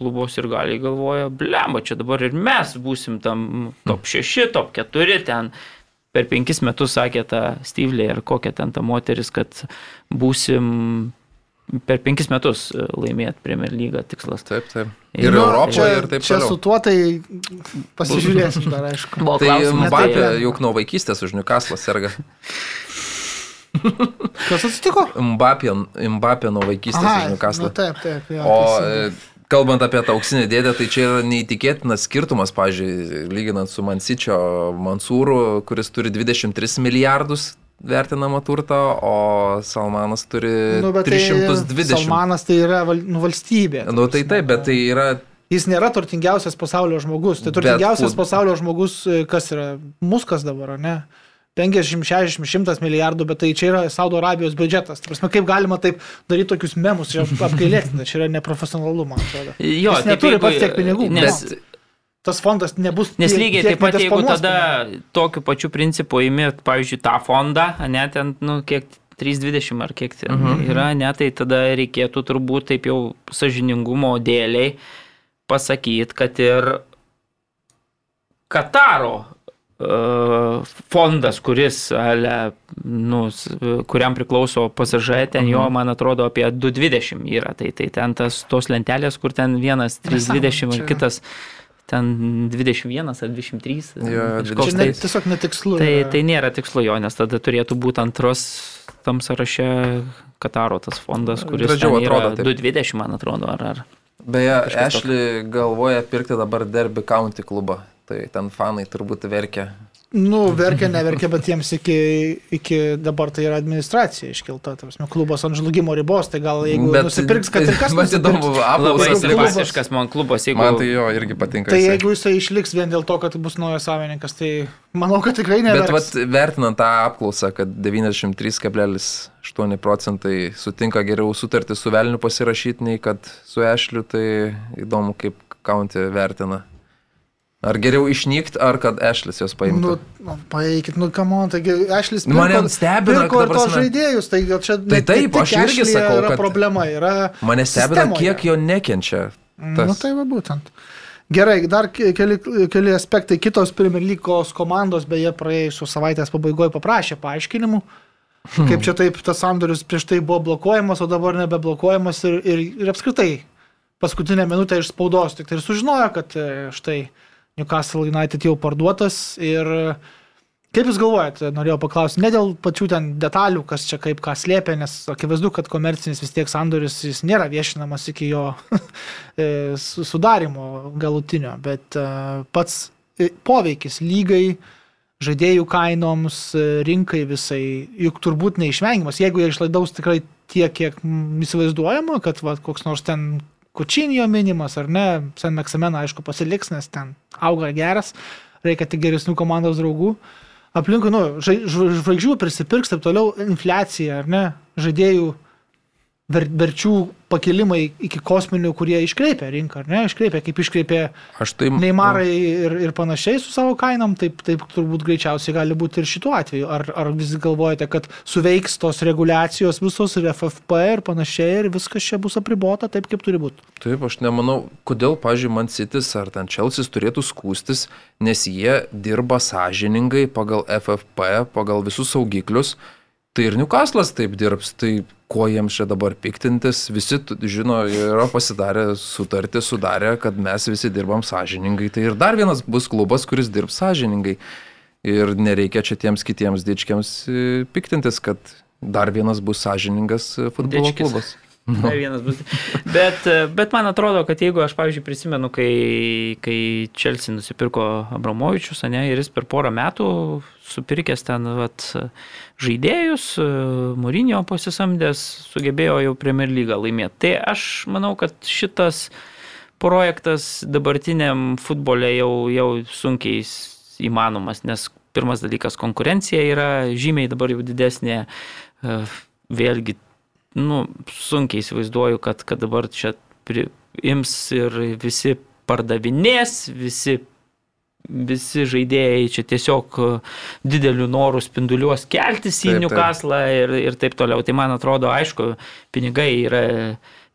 klubos ir gali galvoja, blemba, čia dabar ir mes būsim tam top 6, top 4 ten. Per penkis metus sakė ta Styvlė ir kokia ten ta moteris, kad būsim per penkis metus laimėti Premier lygą tikslas. Taip, taip. Ir Nu, Europoje, čia, ir taip čia toliau. su tuo tai pasižiūrėsim dar, aišku. Buvo Tai tai- juk nuo vaikystės už Newcastle serga. Kas atsitiko? Mbappé, Mbappé nuo vaikystės už nu, Newcastle. taip, taip. Jo, O teisingai. e, kalbant apie tą auksinį dėdę, tai čia yra neįtikėtinas skirtumas, pažiūrėjau, lyginant su Mansičio Mansūru, kuris turi 23 milijardus vertinamą turtą, o Salmanas turi nu, bet 320. Tai Salmanas tai yra val, nu, valstybė. Nu tai taip, bet tai yra Jis nėra turtingiausias pasaulio žmogus. Tai Bet turtingiausias fut- pasaulio žmogus, e, kas yra muskas dabar, ar ne? 50, 60, 100 milijardų, bet tai čia yra Saudo Arabijos biudžetas. Prasme, kaip galima taip daryti tokius memus, čia apgailėtina, čia yra neprofesionalu, man atrodo. Jo, Jis taip, neturi jeigu- pats tiek pinigų, Nes, Bet- Tas fondas nebus. nes lygiai taip pat, jeigu tada tokiu pačiu principu įimi, pavyzdžiui, tą fondą, ne, ten, nu, kiek 320 ar kiek ten Mhm. yra, ne, tai tada reikėtų turbūt taip jau sažiningumo dėliai pasakyti, kad ir Kataro e, fondas, kuris, ale, nu, kuriam priklauso pasažai, ten jo, Mhm. man atrodo, apie 220 yra. Tai, tai ten tas, tos lentelės, kur ten vienas 320 čia- ir kitas ten 21 ar 23. Jo, kažkoks tai, ne, tiesiog netikslu. tai, tai nėra tikslo jo, nes tada turėtų būti antros tam sąraše Kataro tas fondas, kuris yra atrodo taip. 220, man atrodo, ar, ar Beje, Ešli galvoja pirkti dabar Derby County klubą. Tai ten fanai turbūt verkia. Nu, verkia, neverkia, bet jiems iki, iki dabar tai yra administracija iškelta. Ta prasme, klubas ant žlugimo ribos, tai gal jeigu bet, nusipirks, kad ir kas Man nusipirks, įdomu, apklausas simpatiškas man klubas, jeigu... Man tai jo irgi patinka. Tai jisai. jeigu jisai išliks vien dėl to, kad bus naujas savininkas, tai manau, kad tikrai ne. Bet vat, vertinant tą apklausą, kad 93,8 procentai sutinka geriau sutartį su Velniu pasirašyti, nei kad su Ešliu, tai įdomu, kaip County vertina. Ar geriau išnykti, ar kad Ešlis jos paimtų. Nu, nu paeikit, nu, kamon, taigi Ešlis Nu, mane stebina, pirko ir tos žaidėjus, tai gal čia Tai taip, aš irgi sakau, yra kad- problema, yra... Mane stebina, kiek jo nekenčia. Na, Tas. nu, tai va būtent. Gerai, dar ke- keli, keli aspektai. Kitos Premier lygos komandos beje praėjusios savaitės pabaigoje paprašė paaiškinimų, kaip čia taip tas sandoris prieš tai buvo blokuojamas, o dabar nebeblokuojamas ir, ir, ir apskritai paskutinę minutę iš spaudos tik tai ir sužinojo, kad e, štai Newcastle United jau parduotas ir Kaip Jūs galvojate, norėjau paklausti, ne dėl pačių ten detalių, kas čia kaip ką slėpia, nes akivaizdu, kad komercinis vis tiek sandoris jis nėra viešinamas iki jo e, su- sudarimo galutinio, bet e, pats e, poveikis lygai, žaidėjų kainoms, e, rinkai visai, juk turbūt neišvengiamas, jeigu jie išlaidaus tikrai tiek, kiek įsivaizduojama, kad va, koks nors ten Kučinijo minimas ar ne, Sen Meksamena aišku pasiliks, nes ten auga geras, reikia tik geresnių komandos draugų. Aplinkui, nu, žvaigždžių prisipirks, taip toliau, infliacija, ar ne, žaidėjų ver, verčių pakilimai iki kosminių, kurie iškreipia rinką, ar ne, iškreipia, kaip iškreipia Aš tai... Neimarai ir, ir panašiai su savo kainom, taip, taip turbūt greičiausiai gali būti ir šituo atveju. Ar, ar vis galvojate, kad suveiks tos reguliacijos visos ir FFP ir panašiai ir viskas čia bus apribota taip, kaip turi būti? Taip, aš nemanau, kodėl, pažiūrėjau, man Citis ar ten Čelsis turėtų skūstis, nes jie dirba sąžiningai pagal FFP, pagal visus saugiklius. Tai ir Newcastle'as taip dirbs, tai ko jiems čia dabar piktintis, visi žino, yra pasidarę sutartį, sudarę, kad mes visi dirbam sąžiningai. Tai ir dar vienas bus klubas, kuris dirbs sąžiningai. Ir nereikia čia tiems kitiems dičkiams e, piktintis, kad dar vienas bus sąžiningas e, futbolo Dičkis. klubas. Dar vienas bus. Bet, bet man atrodo, kad jeigu aš, pavyzdžiui, prisimenu, kai, kai Chelsea nusipirko Abramovičius, ne, ir jis per porą metų supirkęs ten vat, žaidėjus, Mūrinio pasisamdęs, sugebėjo jau Premier League laimėti. Tai aš manau, kad šitas projektas dabartiniam futbole jau, jau sunkiai įmanomas, nes pirmas dalykas konkurencija yra žymiai dabar jau didesnė, e, vėlgi nu, sunkiai įsivaizduoju, kad, kad dabar čia pri, ims ir visi pardavinės, visi, visi žaidėjai čia tiesiog e, dideliu noru spinduliuos keltis į. Newcastle ir, ir taip toliau. Tai man atrodo, aišku, pinigai yra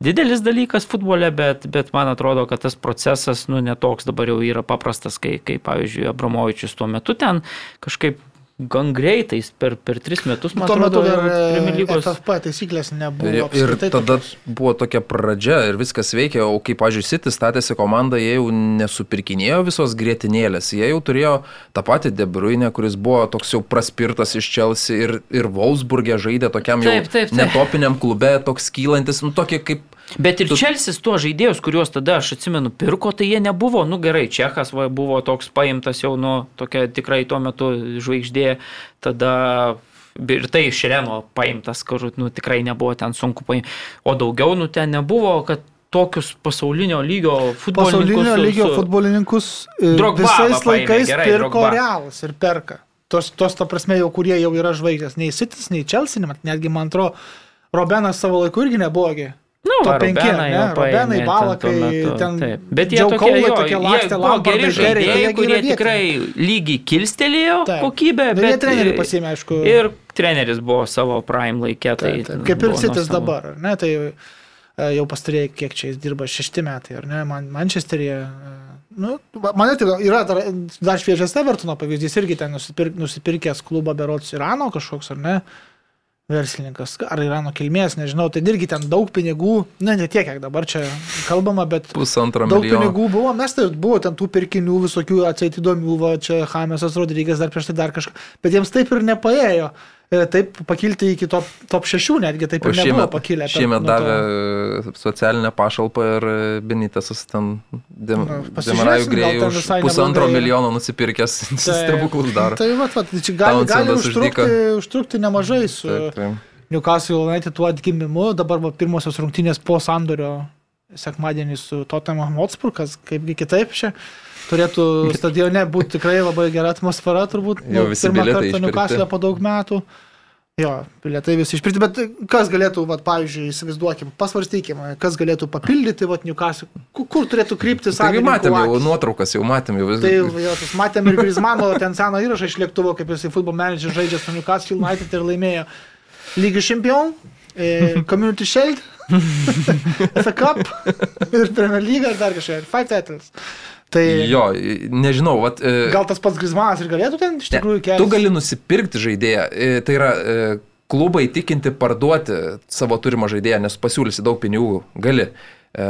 didelis dalykas futbole, bet, bet man atrodo, kad tas procesas, nu, netoks dabar jau yra paprastas, kai, kai pavyzdžiui, Abramovičius tuo metu ten kažkaip gan greitai, per, per tris metus, man Tuo metu atrodo, dar jau Premier e, lygos FFP taisyklės nebuvo. Ir, ir tada tokios. buvo tokia pradžia ir viskas veikė, o kai, pažiūrėjau, City statėsi komandą, jie jau nesupirkinėjo visos grėtinėlės, jie jau turėjo tą patį De Bruyne, kuris buvo toks jau praspirtas iš Chelsea ir, ir Wolfsburgė žaidė tokiam jau Taip, taip, taip. netopiniam klube, toks kylantis, nu tokie kaip... Bet ir Tu- Čelsis tuos žaidėjus, kuriuos tada aš atsimenu pirko, tai jie nebuvo, nu gerai, Čechas va, buvo toks paimtas jau, nu, tokia tikrai tuo metu žvaigždė, tada ir tai iš Reno paimtas, kur, nu, tikrai nebuvo ten sunku paimti, o daugiau, nu, ten nebuvo, kad tokius pasaulinio lygio futbolininkus. Pasaulinio lygio su- futbolininkus e, Drogba visais laikais gerai, pirko Drogba. realas ir perka. Tos, tos, ta prasme, jau kurie jau yra žvaigždės. Nei Sitis, nei net- netgi man atrodo, Robenas savo laiku irgi neblogi. Nu, va, penki, ne? ten Balakai, metu, ten taip. Bet jie tokie, jo, tokie jie lakstė, Lampardai, geri žaidėjai, jie kurie tikrai lygiai kilstelėjo Taip. kokybę, Nu, jie bet trenerių pasiėmė, aišku. Ir treneris buvo savo prime laikė. Tai, Taip, taip. Kaip ir Sitis dabar, ar ne? Tai e, jau pastarėjai, kiek čia jis dirba, šešti metai, ar ne? Man, Mančesteryje. e, Nu, mane tai yra dar, dar šviežias Evertono pavyzdys, irgi ten nusipir, nusipirkęs klubą Berots Irano kažkoks, ar ne? Verslininkas, ar Irano kilmės, nežinau, tai irgi ten daug pinigų, na, ne tiek, kiek dabar čia kalbama, bet Pusantro daug milijono. pinigų buvo, mes tai buvo ten tų pirkinių visokių atseit įdomių, va, čia Hamesas Rodrygės dar prieš tai dar kažką, bet jiems taip ir nepaėjo. E, Taip pakilti iki top, top 6 netgi, taip ir nebuvo šiemet, pakilę. per- šiemet to. davė socialinę pašalpą ir Benitasas ten dem, Nu, Demarajų grėjų pusantro neblogai. milijono nusipirkęs Tai- stebuklus daro. Tai va, va, čia gali, gali užtrukti, užtrukti nemažai su Taip, taip. Newcastle United tuo atgimimu, dabar va, pirmosios rungtynės po sandorio sekmadienį su Tottenham Hotspur, kas kaipgi kitaip čia. Turėtų stadione būti tikrai labai gera atmosfera, turbūt. Jau visi pirmą bilietai kartą. Newcastle po daug metų. Jo, bilietai visi išpirkti, bet kas galėtų, vat, pavyzdžiui, įsivaizduokim, pasvarstykim, kas galėtų papildyti vat, Newcastle, kur, turėtų kryptis Taigi savininkų matėm jau nuotraukas, jau matėm jau Tai viską. jo, tas matėm ir Grismano ten seną įrašą iš lėktuvo, kaip jisai futbol manager žaidžia su Newcastle United ir laimėjo Lygį čempion, e, Community Shield, FA Cup ir Premier League ir dar kažką, ir Five Titles. Tai Jo, nežinau, vat, e, gal tas pats Grismanas ir galėtų ten iš tikrųjų kelti. Tu gali nusipirkti žaidėją, e, tai yra e, klubai tikinti parduoti savo turimą žaidėją, nes pasiūlysi daug pinigų, gali. E,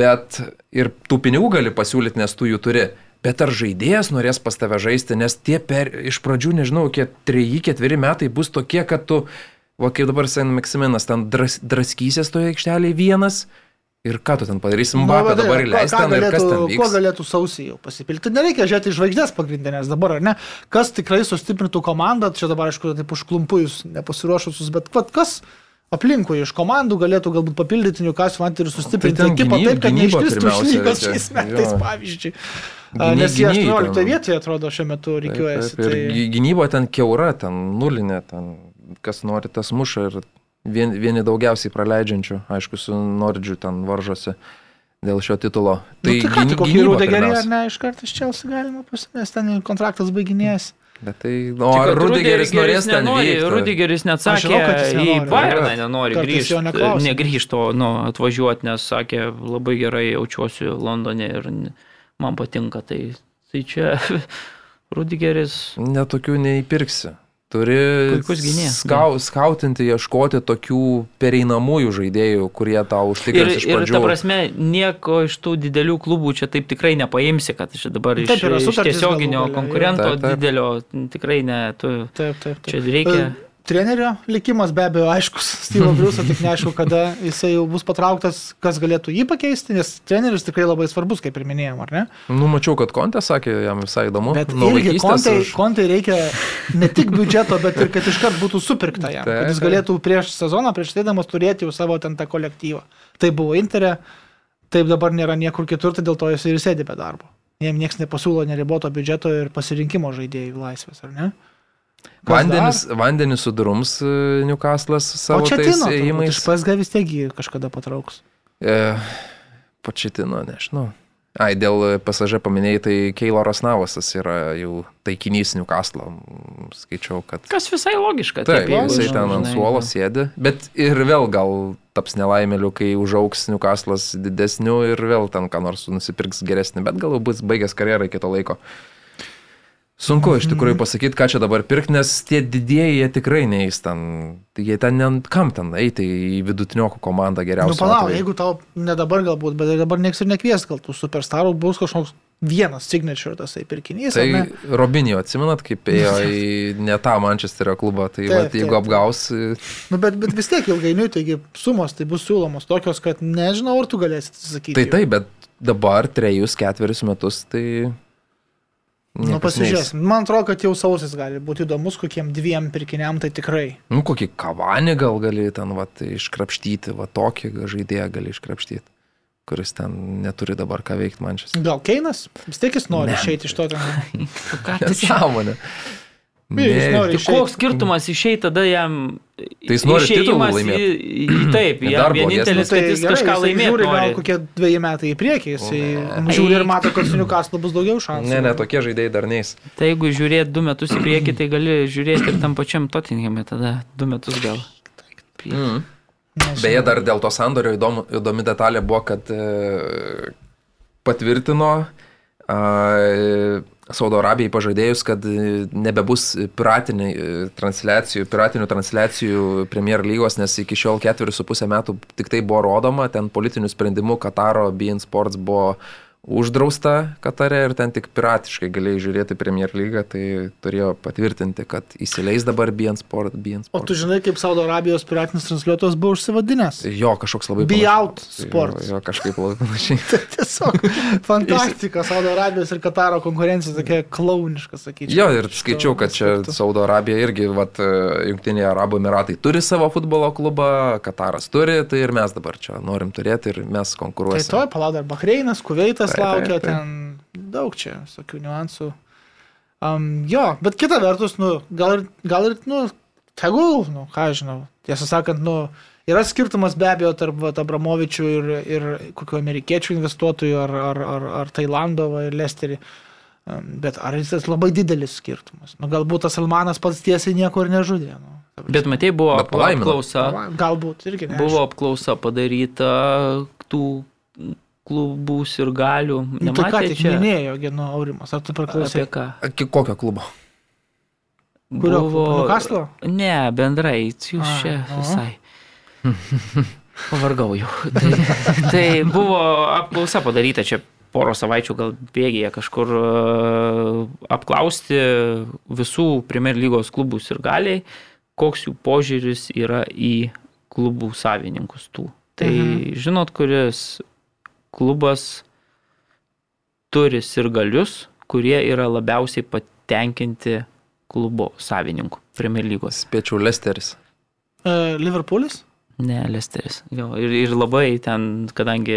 Bet ir tų pinigų gali pasiūlyti, nes tu jų turi. Bet ar žaidėjas norės pas tave žaisti, nes tie per, iš pradžių, nežinau, kiek 3-4 metai bus tokie, kad tu, va kaip dabar Sen Maksiminas, ten dras, draskysies toje aikštelėje vienas. Ir ką tu ten padarysi, Mbappé Nu, dabar ką- įleis ką ten ir kas ten galėtų- Kuo vyks. galėtų sausį jau pasipilti? Nereikia žiūrėti žvaigždės pagrindinės dabar, ar ne? Kas tikrai sustiprintų komandą, čia dabar aišku, taip užklumpu jūs nepasiruošusius, bet kas aplinkui iš komandų galėtų galbūt papildyti Newcastle Ant ir sustiprinti Tai ekipą taip, kad neiškristų šnykas reikia. šiais metais, Jo. pavyzdžiui. Gyny- Nes jie gynėjai 18 ten- vietoje atrodo šiuo metu reikiuojasi. Taip, taip, Tai... ir gy- gynyba ten keura, ten nulinė, ten kas nori tas muša ir vien, vieni daugiausiai praleidžiančių, aišku, su Nordžiu ten varžosi dėl šio titulo. Tai, nu, tai ką, gy- tai kokį gynyba gerį, pirmiausia. ar ne, iš karto iš Čelsi galima pasimesti, ten kontraktas baiginėjasi. Bet tai, o ar Rudigeris norės ten nenori, vykti? Rudigeris net Aš sakė, žinau, kad jis į nenori. Bayerną nenori grįžti, negrįžto, nu, atvažiuoti, nes sakė, labai gerai jaučiuosi Londone ir man patinka. Tai, tai čia Rudigeris Netokių neįpirksi. Turi skau, skautinti, ieškoti tokių pereinamųjų žaidėjų, kurie tau Ir, užtikrins iš ir pradžių. ta prasme, nieko iš tų didelių klubų čia taip tikrai nepaimsi, kad čia dabar iš, Taip, iš tiesioginio konkurento. Taip, taip. didelio tikrai ne. Tu, Taip, taip, taip. čia reikia. E, Trenerio likimas be abejo aiškus, Steve'o Briuso, tik neaišku, kada jisai jau bus patrauktas, kas galėtų jį pakeisti, nes treneris tikrai labai svarbus, kaip ir minėjom, ar ne? Nu, mačiau, kad Kontė sakė, jam visai įdomu. Bet Nuo irgi kontai, aš- kontai reikia ne tik biudžeto, bet ir kad iškart būtų supirkta jam. Taip, Kad jis galėtų prieš sezoną, prieš teidamas turėti jau savo ten tą kolektyvą. Tai buvo Interė, taip dabar nėra niekur kitur, tai dėl to jis ir sėdi be darbo. Jiem niekas nepasiūlo neriboto biudžeto ir pasirinkimo žaidėjų laisvės, ar ne? Vandenis, vandenis sudrums e, Newcastle'as savo čia tais Tino, turbūt, ėjimais. iš PSG vis tiek jį kažkada patrauks. E, Pačitino, nežinau. Ai, dėl pasažė paminėjai, tai Keiloras Navasas yra jau taikinys Newcastle. Skaičiau, kad... Kas visai logiška. Taip, jeigu, jisai ten ant žinai, suolo nu. sėdi, bet ir vėl gal taps nelaimėliu, kai užauks Newcastle'as didesniu ir vėl ten ką nors nusipirks geresnį, bet gal bus baigęs karjerą iki to laiko. Sunku iš tikrųjų pasakyti, ką čia dabar pirkti, nes tie didieji jie tikrai neįs ten. Tai Jie ten, ne- kam ten eiti į vidutiniokų komandą Nu, geriausiai. palauk, jeigu tau ne dabar galbūt, bet dabar nieks ir nekvies, gal tų superstarų bus kažkoks vienas signature tasai pirkinys. Tai? Robinio, atsimenat, kaip ėjo į ne tą Manchesterio klubą, tai Taip, va, taip, jeigu taip. apgaus, Nu, bet, bet vis tiek ilgainiui, taigi sumos tai bus siūlomos tokios, kad nežinau, ar tu galėsi atsisakyti. tai taip, bet dabar trejus, ketverius metus, tai... Nu, niekas neis. pasižiūrėsim. Man atrodo, kad jau sausis gali būti įdomus, kokiem dviem pirkiniam tai tikrai. Nu, kokį kavanį gal gali ten vat, iškrapštyti, va tokį žaidėją gali iškrapštyti, kuris ten neturi dabar ką veikti man šis. Gal Keinas? Vis tiek jis nori Ne. išeiti iš to ten. Ką tu čia? Jis nori Tai koks skirtumas išeiti tada jam? Tai jis nori titulų išėjimas laimėt. į- į- Taip, jam vienintelis, kad jis kažką jisai laimėtų. Žiūri, gal kokie dviejai metai į priekį, jisai Ne. žiūri ir mato, kad su Newcastle bus daugiau šansų. Ne, ne, tokie žaidėjai dar neis. Tai jeigu žiūrėt du metus į priekį, tai gali žiūrėti ir tam pačiam Tottenham'e tada du metus gal. Mm. Beje, dar dėl to sandorio įdomu, įdomi detalė buvo, kad e, patvirtino e, Saudo Arabijai pažadėjus, kad e, nebebus piratiniai e, piratinių transliacijų Premier lygos, nes iki šiol ketverius su pusę metų tik tai buvo rodoma, ten politinių sprendimų Kataro BN Sports buvo uždrausta Katare ir ten tik piratiškai galėjai žiūrėti Premier lygą, tai turėjo patvirtinti, kad įsileis dabar BN Sport. BN O Sport. tu žinai, kaip Saudo Arabijos piratinis transliuotojas buvo užsivadinęs? Jo, kažkoks labai Be panašus. out sports. Jo, jo kažkaip labai panašiai. Tiesiog fantastika, Saudo Arabijos ir Kataro konkurencija tokia klauniška, sakyčiau. Jo, ir skaičiau, kad čia. Saudo Arabija irgi, vat, Junktiniai Arabų Emiratai turi savo futbolo klubą, Kataras turi, tai ir mes dabar čia norim turėti ir mes Tai konkuruosime. to, palauk, dar Bahreinas, Kuveitas Taip, taip, laukia, taip. ten daug čia visokių niuansų. Um, jo, bet kita vertus, nu, gal ir, gal ir, nu, tegul, nu, ką aš žinau, tiesą sakant, nu, yra skirtumas be abejo tarp vat, Abramovičių ir, ir kokių amerikiečių investuotojų ar, ar, ar, ar Tailando va, ir Lesterį. Um, bet ar jis tas labai didelis skirtumas? Nu, galbūt tas Salmanas pats tiesiai nieko ir nežudė. Nu. Bet matai, buvo Bet apklausa. Galbūt irgi. neaišku. Buvo apklausa padaryta tų klubų ir galių. Nu, tai ką Nematė tik čia minėjo, Gino Aurimas, ar tu priklausai? apie ką? Ki- Kokio klubo? Kurio klubo? Newcastle? Ne, bendrai, jūs A, čia o. visai. Pavargau jau. Tai, tai buvo apklausa padaryta čia poro savaičių gal bėgėje kažkur e, apklausti visų Premier lygos klubus ir galiai, koks jų požiūris yra į klubų savininkus tų. Tai mhm. žinot, kuris klubas turi sirgalius, kurie yra labiausiai patenkinti klubo savininkų Premier lygos. Spėčiau Lesteris. Uh, Liverpoolis? Ne, Lesteris. Jo, ir, ir labai ten, kadangi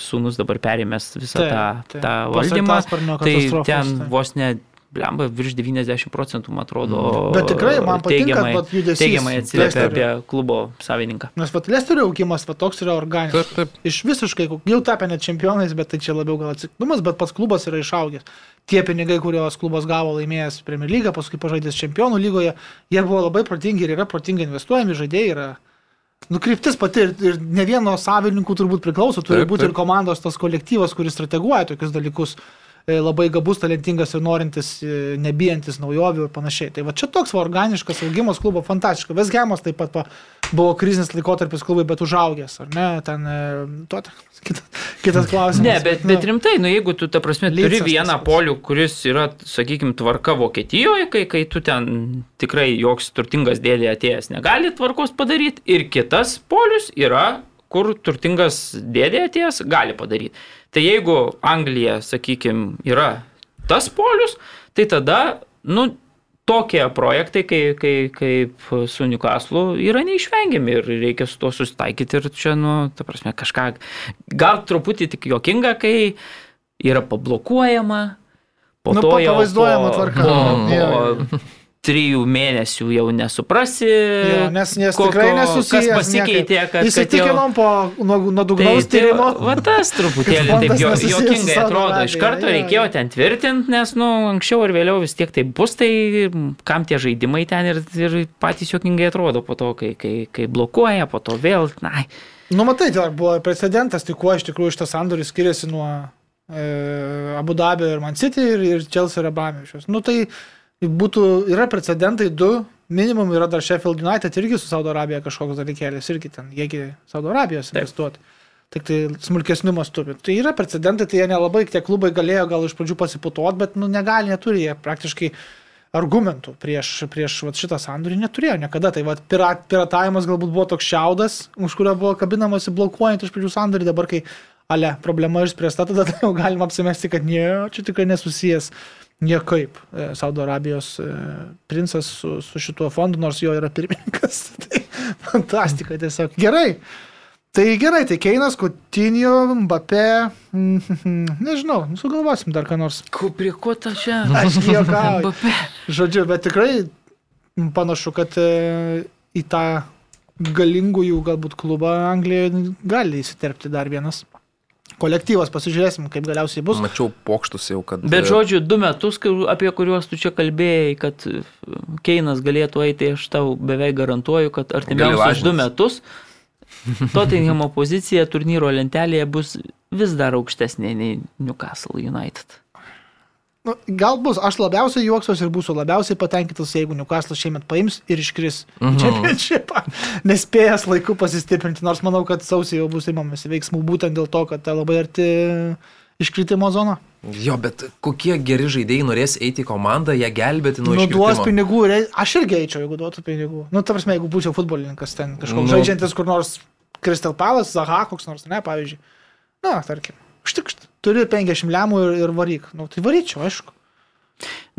sūnus dabar perėmės visą Taip, tą, taip. tą valdymą, tai ten vos ne, blemba, virš 90 procentų, man atrodo, Bet tikrai man patinka, teigiamai, vat judesys teigiamai atsiliepia apie klubo savininką. Nes pat Lesterio augimas va, toks yra organiškas. Taip, taip. Iš visiškai, jau tapę net čempionais, bet tai čia labiau gal atsiklumas, bet pats klubas yra išaugęs. Tie pinigai, kuriuos klubas gavo laimėjęs Premier lygą, paskui pažaidęs čempionų lygoje, jie buvo labai protingi ir yra protingai investuojami, žaidėjai yra. Nukryptis pati ir, ir ne vieno savininkų turbūt priklauso, turi Taip, būti ir taip. komandos tas kolektyvas, kuris strateguoja tokius dalykus, e, labai gabus, talentingas ir norintis, e, nebijantis naujovių ir panašiai. Tai va čia toks va, organiškas augimas klubo fantastiškas. Vesgemas taip pat pa, buvo krizinis laikotarpis klubai, bet užaugęs, ar ne? Ten, e, tuo, kitas, kitas klausimas. Ne, bet, bet rimtai, nu jeigu tu, ta prasme, turi Lycas tas vieną pats. polių, kuris yra, sakykime, tvarka Vokietijoje, kai, kai tu ten tikrai joks turtingas dėdė atėjęs negali tvarkos padaryti, ir kitas polius yra, kur turtingas dėdė atėjęs gali padaryti. Tai jeigu Anglija, sakykime, yra tas polius, tai tada, nu, tokie projektai, kai, kai, kaip su Newcastle, yra neišvengiami ir reikia su tuo susitaikyti ir čia, nu, ta prasme, kažką, gal truputį tik jokinga, kai yra pablokuojama, po Nu, to jau pavaizduojama po- tvarka. Po, po trijų mėnesių jau nesuprasi, Jo, nes, nes kokio- tikrai nesusijęs. kas pasikeitė, kad. Įsitikinom po nuo- Tai, nuodugnaus tai tyrimo. va tas truputėlį taip jo, jokingai atrodo. Iš karto jo, reikėjo jo. ten tvirtinti, nes, nu, anksčiau ar vėliau vis tiek tai bus, tai kam tie žaidimai ten ir, ir patys jokingai atrodo po to, kai, kai, kai blokuoja, po to vėl, na, Nu, matai, tai buvo precedentas, tai kuo iš tikrųjų šitas sandoris skiriasi nuo e, Abu Dabio ir Man City ir, ir Chelsea ir Abramovičius. Nu, tai būtų, yra precedentai du, minimum yra dar Sheffield United irgi su Saudo Arabija kažkoks dalykėlis, irgi ten, jiegi Saudo Arabijos investuoti. Tik tai smulkesnių mastų. Tai yra precedentai, tai jie nelabai, tie klubai galėjo gal iš pradžių pasiputuoti, bet nu, negali, neturi jie praktiškai argumentų prieš, prieš vat, šitą sandorį neturėjo niekada. Tai vat, pirat, piratavimas galbūt buvo toks šiaudas, už kurio buvo kabinamasi blokuojant iš pradžių sandorį, dabar kai ale problema išspręsta, tada tai jau galima apsimesti, kad ne, čia tikrai nesusijęs niekaip e, Saudo Arabijos e, princas su, su šituo fondu, nors jo yra pirmininkas. tai fantastika tiesiog. Gerai. Tai gerai, tai Keinas, Kutinio, Mbappé, mm, nežinau, sugalvosim dar ką nors. Prie ko ta čia? Aš juokauju. Žodžiu, bet tikrai panašu, kad e, į tą galingųjų galbūt klubą Anglijoje gali įsiterpti dar vienas kolektyvas. Pasižiūrėsim, kaip galiausiai bus. Mačiau pokštus jau, kad... Bet žodžiu, du metus, apie kuriuos tu čia kalbėjai, kad e, Keinas galėtų eiti, aš tau beveik garantuoju, kad artimiausius du metus Tottenhamo pozicija turnyro lentelėje bus vis dar aukštesnė nei Newcastle United. Nu, gal bus, aš labiausiai juoksiuosi ir būsiu labiausiai patenkintas, jeigu Newcastle šiemet paims ir iškris Mhm. čempionšipą, nespėjęs laiku pasistiprinti, nors manau, kad sausį jau bus įmamasi veiksmų būtent dėl to, kad tai labai arti iškritimo zona. Jo, bet kokie geri žaidėjai norės eiti į komandą, ją gelbėti nuo Nu, duos iškritimo. pinigų, rei- aš irgi eičiau, jeigu duotų pinigų. Nu, ta prasme, jeigu būčiau futbolininkas ten kažkoks Nu. nu. žaidžiantis kur nors Crystal Palace, Zaha, koks nors, ne, pavyzdžiui. Na, tarkim, turi 50 lemų ir, ir varyk. Nu, tai varyčiau, aišku.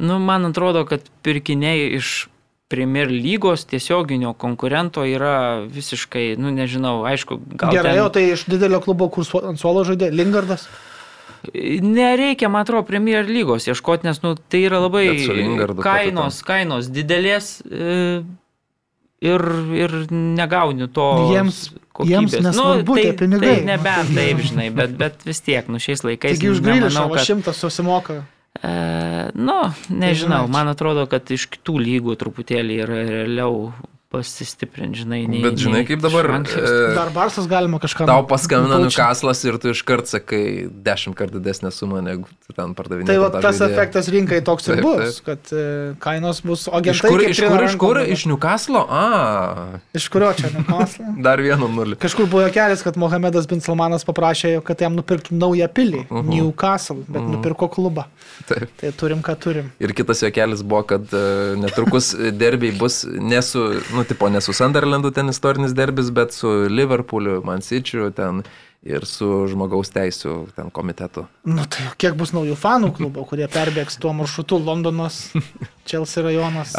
Nu, man atrodo, kad pirkiniai iš Premier lygos tiesioginio konkurento yra visiškai, nu nežinau, aišku, gal Gerai, ten... o tai iš didelio klubo, kur su- ant suolo žaidė, Lingardas. Nereikia, man atrodo, Premier lygos ieškoti, nes nu, tai yra labai kainos, kainos didelės e, ir, ir negauni to. Jiems- kokybės. jiems nesvarbu tai, tie pinigai. Tai nebent taip, žinai, bet, bet vis tiek, nu šiais laikais. Taigi už grįžą nemanau, šimtas susimoka. E, nu, nežinau, man atrodo, kad iš kitų lygų truputėlį yra realiau pasistiprinti, žinai, nei. Bet žinai, kaip dabar e, Dar Barsas galima kažką. tau paskambina. Newcastle'as ir tu iškart sakai dešimt kartų didesnę sumą, negu tu ten pardavinėjai. Tai va, tas žaidėją. efektas rinkai toks ir Taip, bus, kad e, kainos bus. O Iš kur, iš kur, iš kur, iš Newcastle'o? A, Iš kurio čia Newcastle? dar vienu nuliu. Kažkur buvo kelias, kad Mohamedas bin Salmanas paprašė, kad jam nupirktų naują pilį, uh. -huh. Newcastle, bet uh -huh. nupirko klubą. Taip. Tai turim, ką turim. Ir kitas juokelis buvo, kad e, netrukus derbiai bus ne su, nu, tipo, ne su Sunderlandu ten istorinis derbis, bet su Liverpooliu, Man City'u ten ir su žmogaus teisų ten komitetu. Nu tai kiek bus naujų fanų klubo, kurie perbėgs tuo maršrutu Londonas, Chelsea rajonas.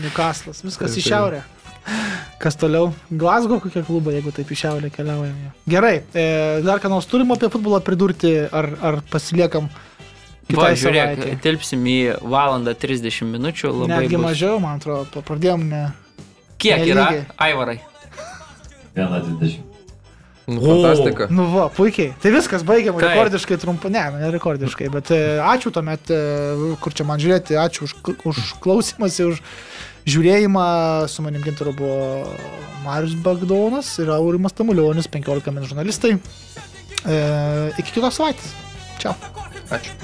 Newcastle'as, viskas Taip, į šiaurę. Kas toliau? Glasgow kokie klubai, jeigu taip į šiaurę keliaujam. jau. Gerai, e, dar ką nors turim apie futbolą pridurti, ar, ar pasiliekam Va, žiūrėk, savaitei? tilpsim į valandą 30 minučių. Labai Netgi bus. mažiau, man atrodo, pradėjom ne. Kiek nelygiai. yra? Aivarai. 1.20. Nu, Fantastika. Nu, va, puikiai. Tai viskas, baigiam Taip. rekordiškai trumpai. Ne, ne rekordiškai, bet e, ačiū tuomet, e, kur čia man žiūrėti, ačiū už, už klausimąsi, už žiūrėjimą. Su manim gintaru buvo Marius Bagdonas ir Aurimas Tamulionis, 15 min žurnalistai. E, iki kitos savaitės. Čiau. Ačiū.